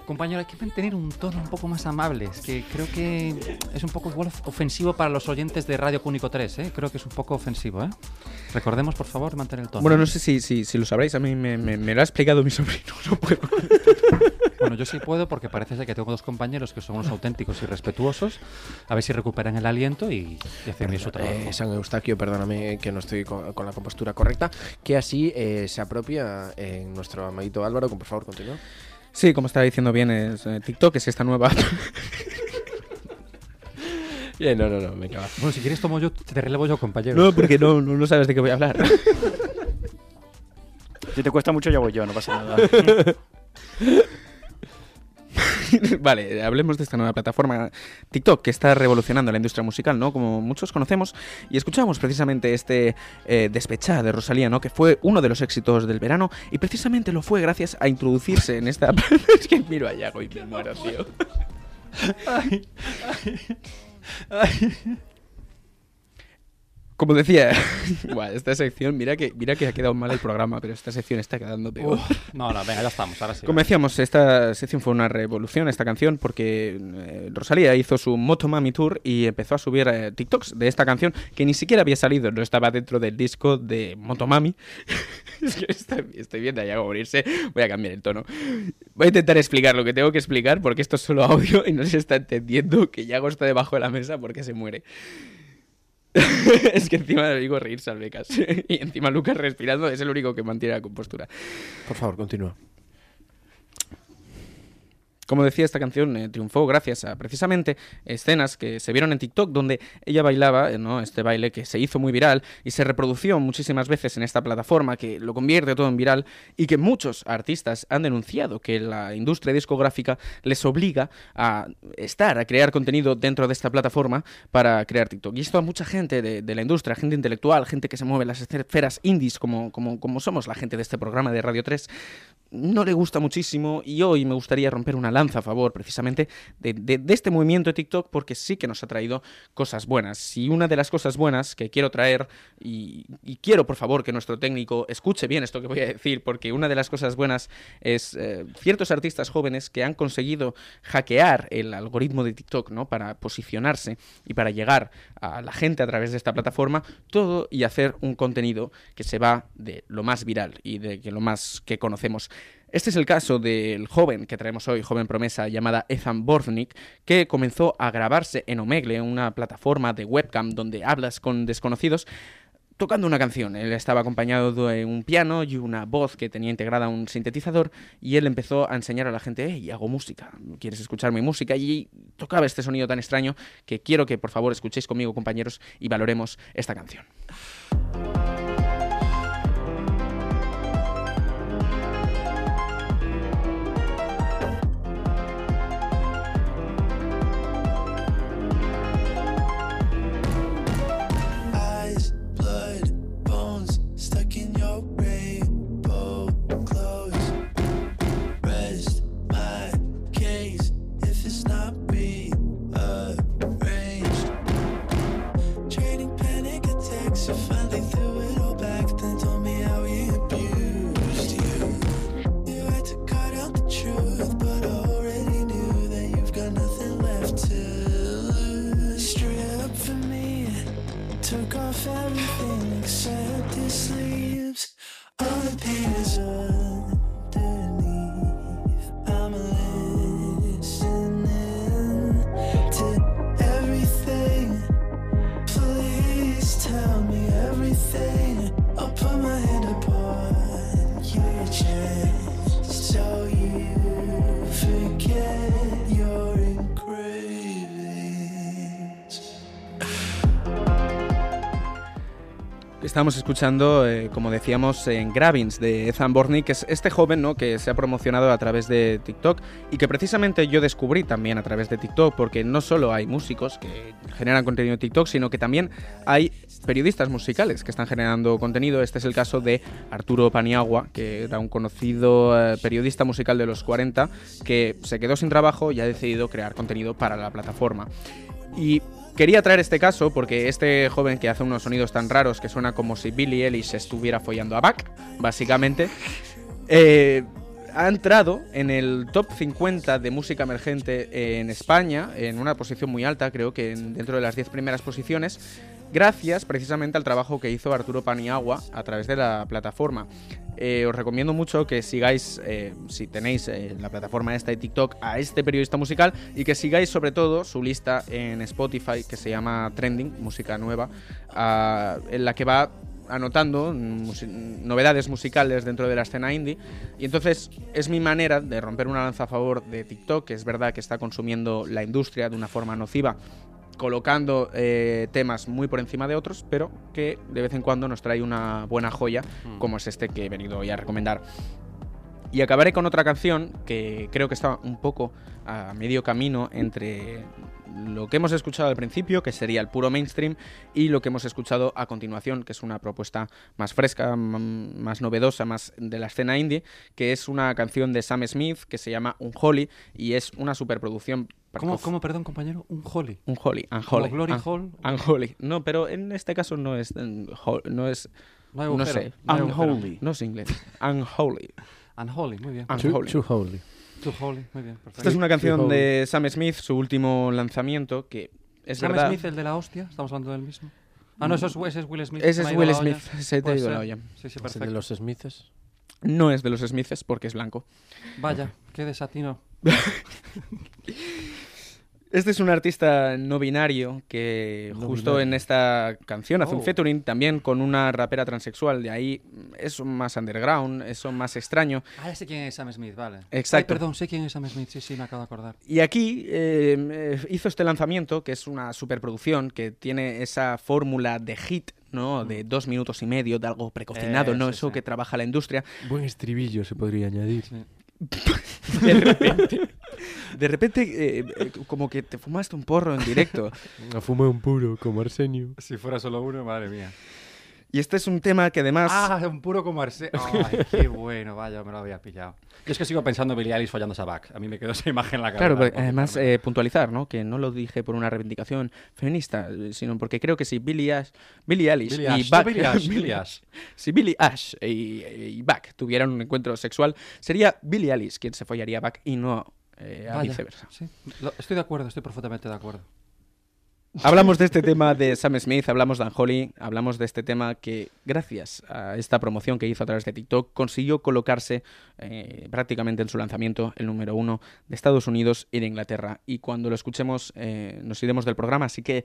Compañero, hay que mantener un tono un poco más amable. Es que creo que es un poco igual of- ofensivo para los oyentes de Radio Cúnico 3, ¿eh? Creo que es un poco ofensivo, ¿eh? Recordemos, por favor, mantener el tono. Bueno, no sé si, si, si lo sabréis, a mí me, me- me lo ha explicado mi sobrino, no puedo. Bueno, yo sí puedo porque parece ser que tengo dos compañeros que son unos auténticos y respetuosos. A ver si recuperan el aliento y, y hacen bien su trabajo. Eh, San Eustaquio, perdóname que no estoy con, con la compostura correcta, que así eh, se apropia en nuestro amadito Álvaro, por favor continúa. Sí, como estaba diciendo bien, es, eh, TikTok es esta nueva... Bien, no, no, no, venga, va. Bueno, si quieres tomo yo, te relevo yo, compañero. no, porque no, no, no sabes de qué voy a hablar. Si te cuesta mucho, ya voy yo, no pasa nada. vale, hablemos de esta nueva plataforma TikTok que está revolucionando la industria musical, ¿no? Como muchos conocemos y escuchamos precisamente este eh, Despechá de Rosalía, ¿no? Que fue uno de los éxitos del verano y precisamente lo fue gracias a introducirse en esta... es que miro a Yago y me muero, tío. Como decía, Buah, esta sección, mira que, mira que ha quedado mal el programa, pero esta sección está quedando peor. Uf, no, no, venga, ya estamos, ahora sí. Como decíamos, esta sección fue una revolución, esta canción, porque eh, Rosalía hizo su Motomami Tour y empezó a subir eh, TikToks de esta canción que ni siquiera había salido, no estaba dentro del disco de Motomami. es que estoy, estoy viendo a Yago morirse, voy a cambiar el tono. Voy a intentar explicar lo que tengo que explicar porque esto es solo audio y no se está entendiendo que Yago está debajo de la mesa porque se muere. es que encima le digo reírse al becas. y encima Lucas respirando es el único que mantiene la compostura. Por favor, continúa. Como decía, esta canción eh, triunfó gracias a precisamente escenas que se vieron en TikTok donde ella bailaba, eh, ¿no? Este baile que se hizo muy viral y se reprodució muchísimas veces en esta plataforma que lo convierte todo en viral y que muchos artistas han denunciado que la industria discográfica les obliga a estar, a crear contenido dentro de esta plataforma para crear TikTok. Y esto a mucha gente de, la industria, gente intelectual, gente que se mueve en las esferas indies como, como, como somos la gente de este programa de Radio 3, no le gusta muchísimo y hoy me gustaría romper una lanza a favor precisamente de, este movimiento de TikTok porque sí que nos ha traído cosas buenas. Y una de las cosas buenas que quiero traer, y, y quiero por favor que nuestro técnico escuche bien esto que voy a decir, porque una de las cosas buenas es eh, ciertos artistas jóvenes que han conseguido hackear el algoritmo de TikTok ¿no? para posicionarse y para llegar a la gente a través de esta plataforma, todo y hacer un contenido que se va de lo más viral y de que lo más que conocemos. Este es el caso del joven que traemos hoy, joven promesa llamada Ethan Borthnick, que comenzó a grabarse en Omegle, una plataforma de webcam donde hablas con desconocidos, tocando una canción. Él estaba acompañado de un piano y una voz que tenía integrada un sintetizador y él empezó a enseñar a la gente, hey, hago música, ¿quieres escuchar mi música? Y tocaba este sonido tan extraño que quiero que por favor escuchéis conmigo, compañeros, y valoremos esta canción. very Estamos escuchando, eh, como decíamos, en Gravins de Ethan Borney, que es este joven ¿no? que se ha promocionado a través de TikTok y que precisamente yo descubrí también a través de TikTok, porque no solo hay músicos que generan contenido en TikTok, sino que también hay periodistas musicales que están generando contenido. Este es el caso de Arturo Paniagua, que era un conocido eh, periodista musical de los 40, que se quedó sin trabajo y ha decidido crear contenido para la plataforma. Y quería traer este caso porque este joven que hace unos sonidos tan raros que suena como si Billy Ellis estuviera follando a Bach, básicamente, eh, ha entrado en el top 50 de música emergente en España, en una posición muy alta, creo que en- dentro de las 10 primeras posiciones, gracias precisamente al trabajo que hizo Arturo Paniagua a través de la plataforma. Eh, os recomiendo mucho que sigáis, eh, si tenéis eh, la plataforma esta de TikTok, a este periodista musical y que sigáis sobre todo su lista en Spotify que se llama Trending, música nueva, ah, en la que va anotando novedades musicales dentro de la escena indie y entonces es mi manera de romper una lanza a favor de TikTok, que es verdad que está consumiendo la industria de una forma nociva colocando eh, temas muy por encima de otros, pero que de vez en cuando nos trae una buena joya, Mm. como es este que he venido hoy a recomendar. Y acabaré con otra canción que creo que está un poco a medio camino entre lo que hemos escuchado al principio, que sería el puro mainstream, y lo que hemos escuchado a continuación, que es una propuesta más fresca, más novedosa, más de la escena indie, que es una canción de Sam Smith que se llama Unholy y es una superproducción. ¿Cómo, cómo, perdón, compañero? Un holly. Unholy, Como Unholy. Glory Un- Hall. Unholy. No, pero en este caso no es. No es. No hay no agujero, sé. no hay. Unholy. No es inglés. Unholy. Unholy, muy bien. Unholy. Too holy. Too holy, muy bien. Perfecto. Esta es una canción Holy. de Sam Smith, su último lanzamiento, que es Sam verdad. Smith, el de la hostia, estamos hablando del mismo. Ah, no, eso es, ese es Will Smith. Ese es Will. Smith, se te ha ido la olla. Sí, sí, ¿Es perfecto. de los Smithes? No es de los Smiths porque es blanco. Vaya, qué desatino. Este es un artista no binario que No justo binario. en esta canción hace un Oh. featuring también con una rapera transexual. De ahí es más underground, es más extraño. Ah, ya sé quién es Sam Smith, vale. Exacto. Ay, perdón, sé quién es Sam Smith, sí, sí, me acabo de acordar. Y aquí eh, hizo este lanzamiento, que es una superproducción, que tiene esa fórmula de hit, ¿no? De dos minutos y medio, de algo precocinado, Eh, ¿no? sí, Eso sí. que trabaja la industria. Buen estribillo se podría añadir. De repente, de repente eh, eh, como que te fumaste un porro en directo. A fumar un puro como Arsenio. Si fuera solo uno, madre mía. Y este es un tema que además... Ah, un puro como. Ay, qué bueno, vaya, me lo había pillado. Yo es que sigo pensando Billie Eilish follándose a Bach. A mí me quedó esa imagen en la cabeza. Claro, pero además eh, puntualizar, ¿no? Que no lo dije por una reivindicación feminista, sino porque creo que si Billie, Ash, Billie Eilish Billie y Ash, Bach, no Billie Ash, Ash. si Billie Ash y, y Bach tuvieran un encuentro sexual, sería Billie Eilish quien se follaría a Bach y no eh, a vaya, viceversa. sí. Lo- estoy de acuerdo, estoy perfectamente de acuerdo. Hablamos de este tema de Sam Smith, hablamos de Unholy, hablamos de este tema que, gracias a esta promoción que hizo a través de TikTok, consiguió colocarse eh, prácticamente en su lanzamiento el número uno de Estados Unidos y de Inglaterra. Y cuando lo escuchemos, eh, nos iremos del programa. Así que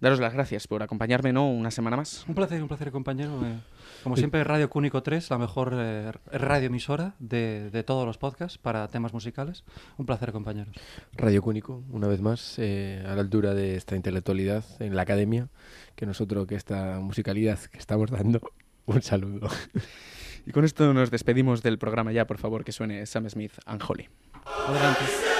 daros las gracias por acompañarme, ¿no? Una semana más. Un placer, un placer, compañero. Eh, como siempre, Radio Cúnico 3, la mejor eh, radioemisora de, de todos los podcasts para temas musicales. Un placer, compañeros. Radio Cúnico, una vez más, eh, a la altura de esta intelectualidad en la academia, que nosotros, que esta musicalidad que estamos dando, un saludo. Y con esto nos despedimos del programa ya, por favor, que suene Sam Smith, Unholy. Adelante.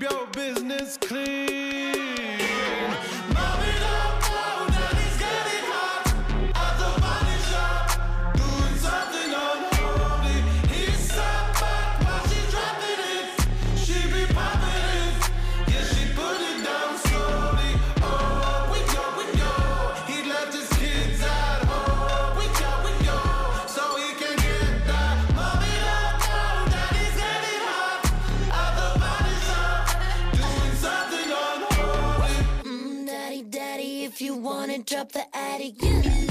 the attic.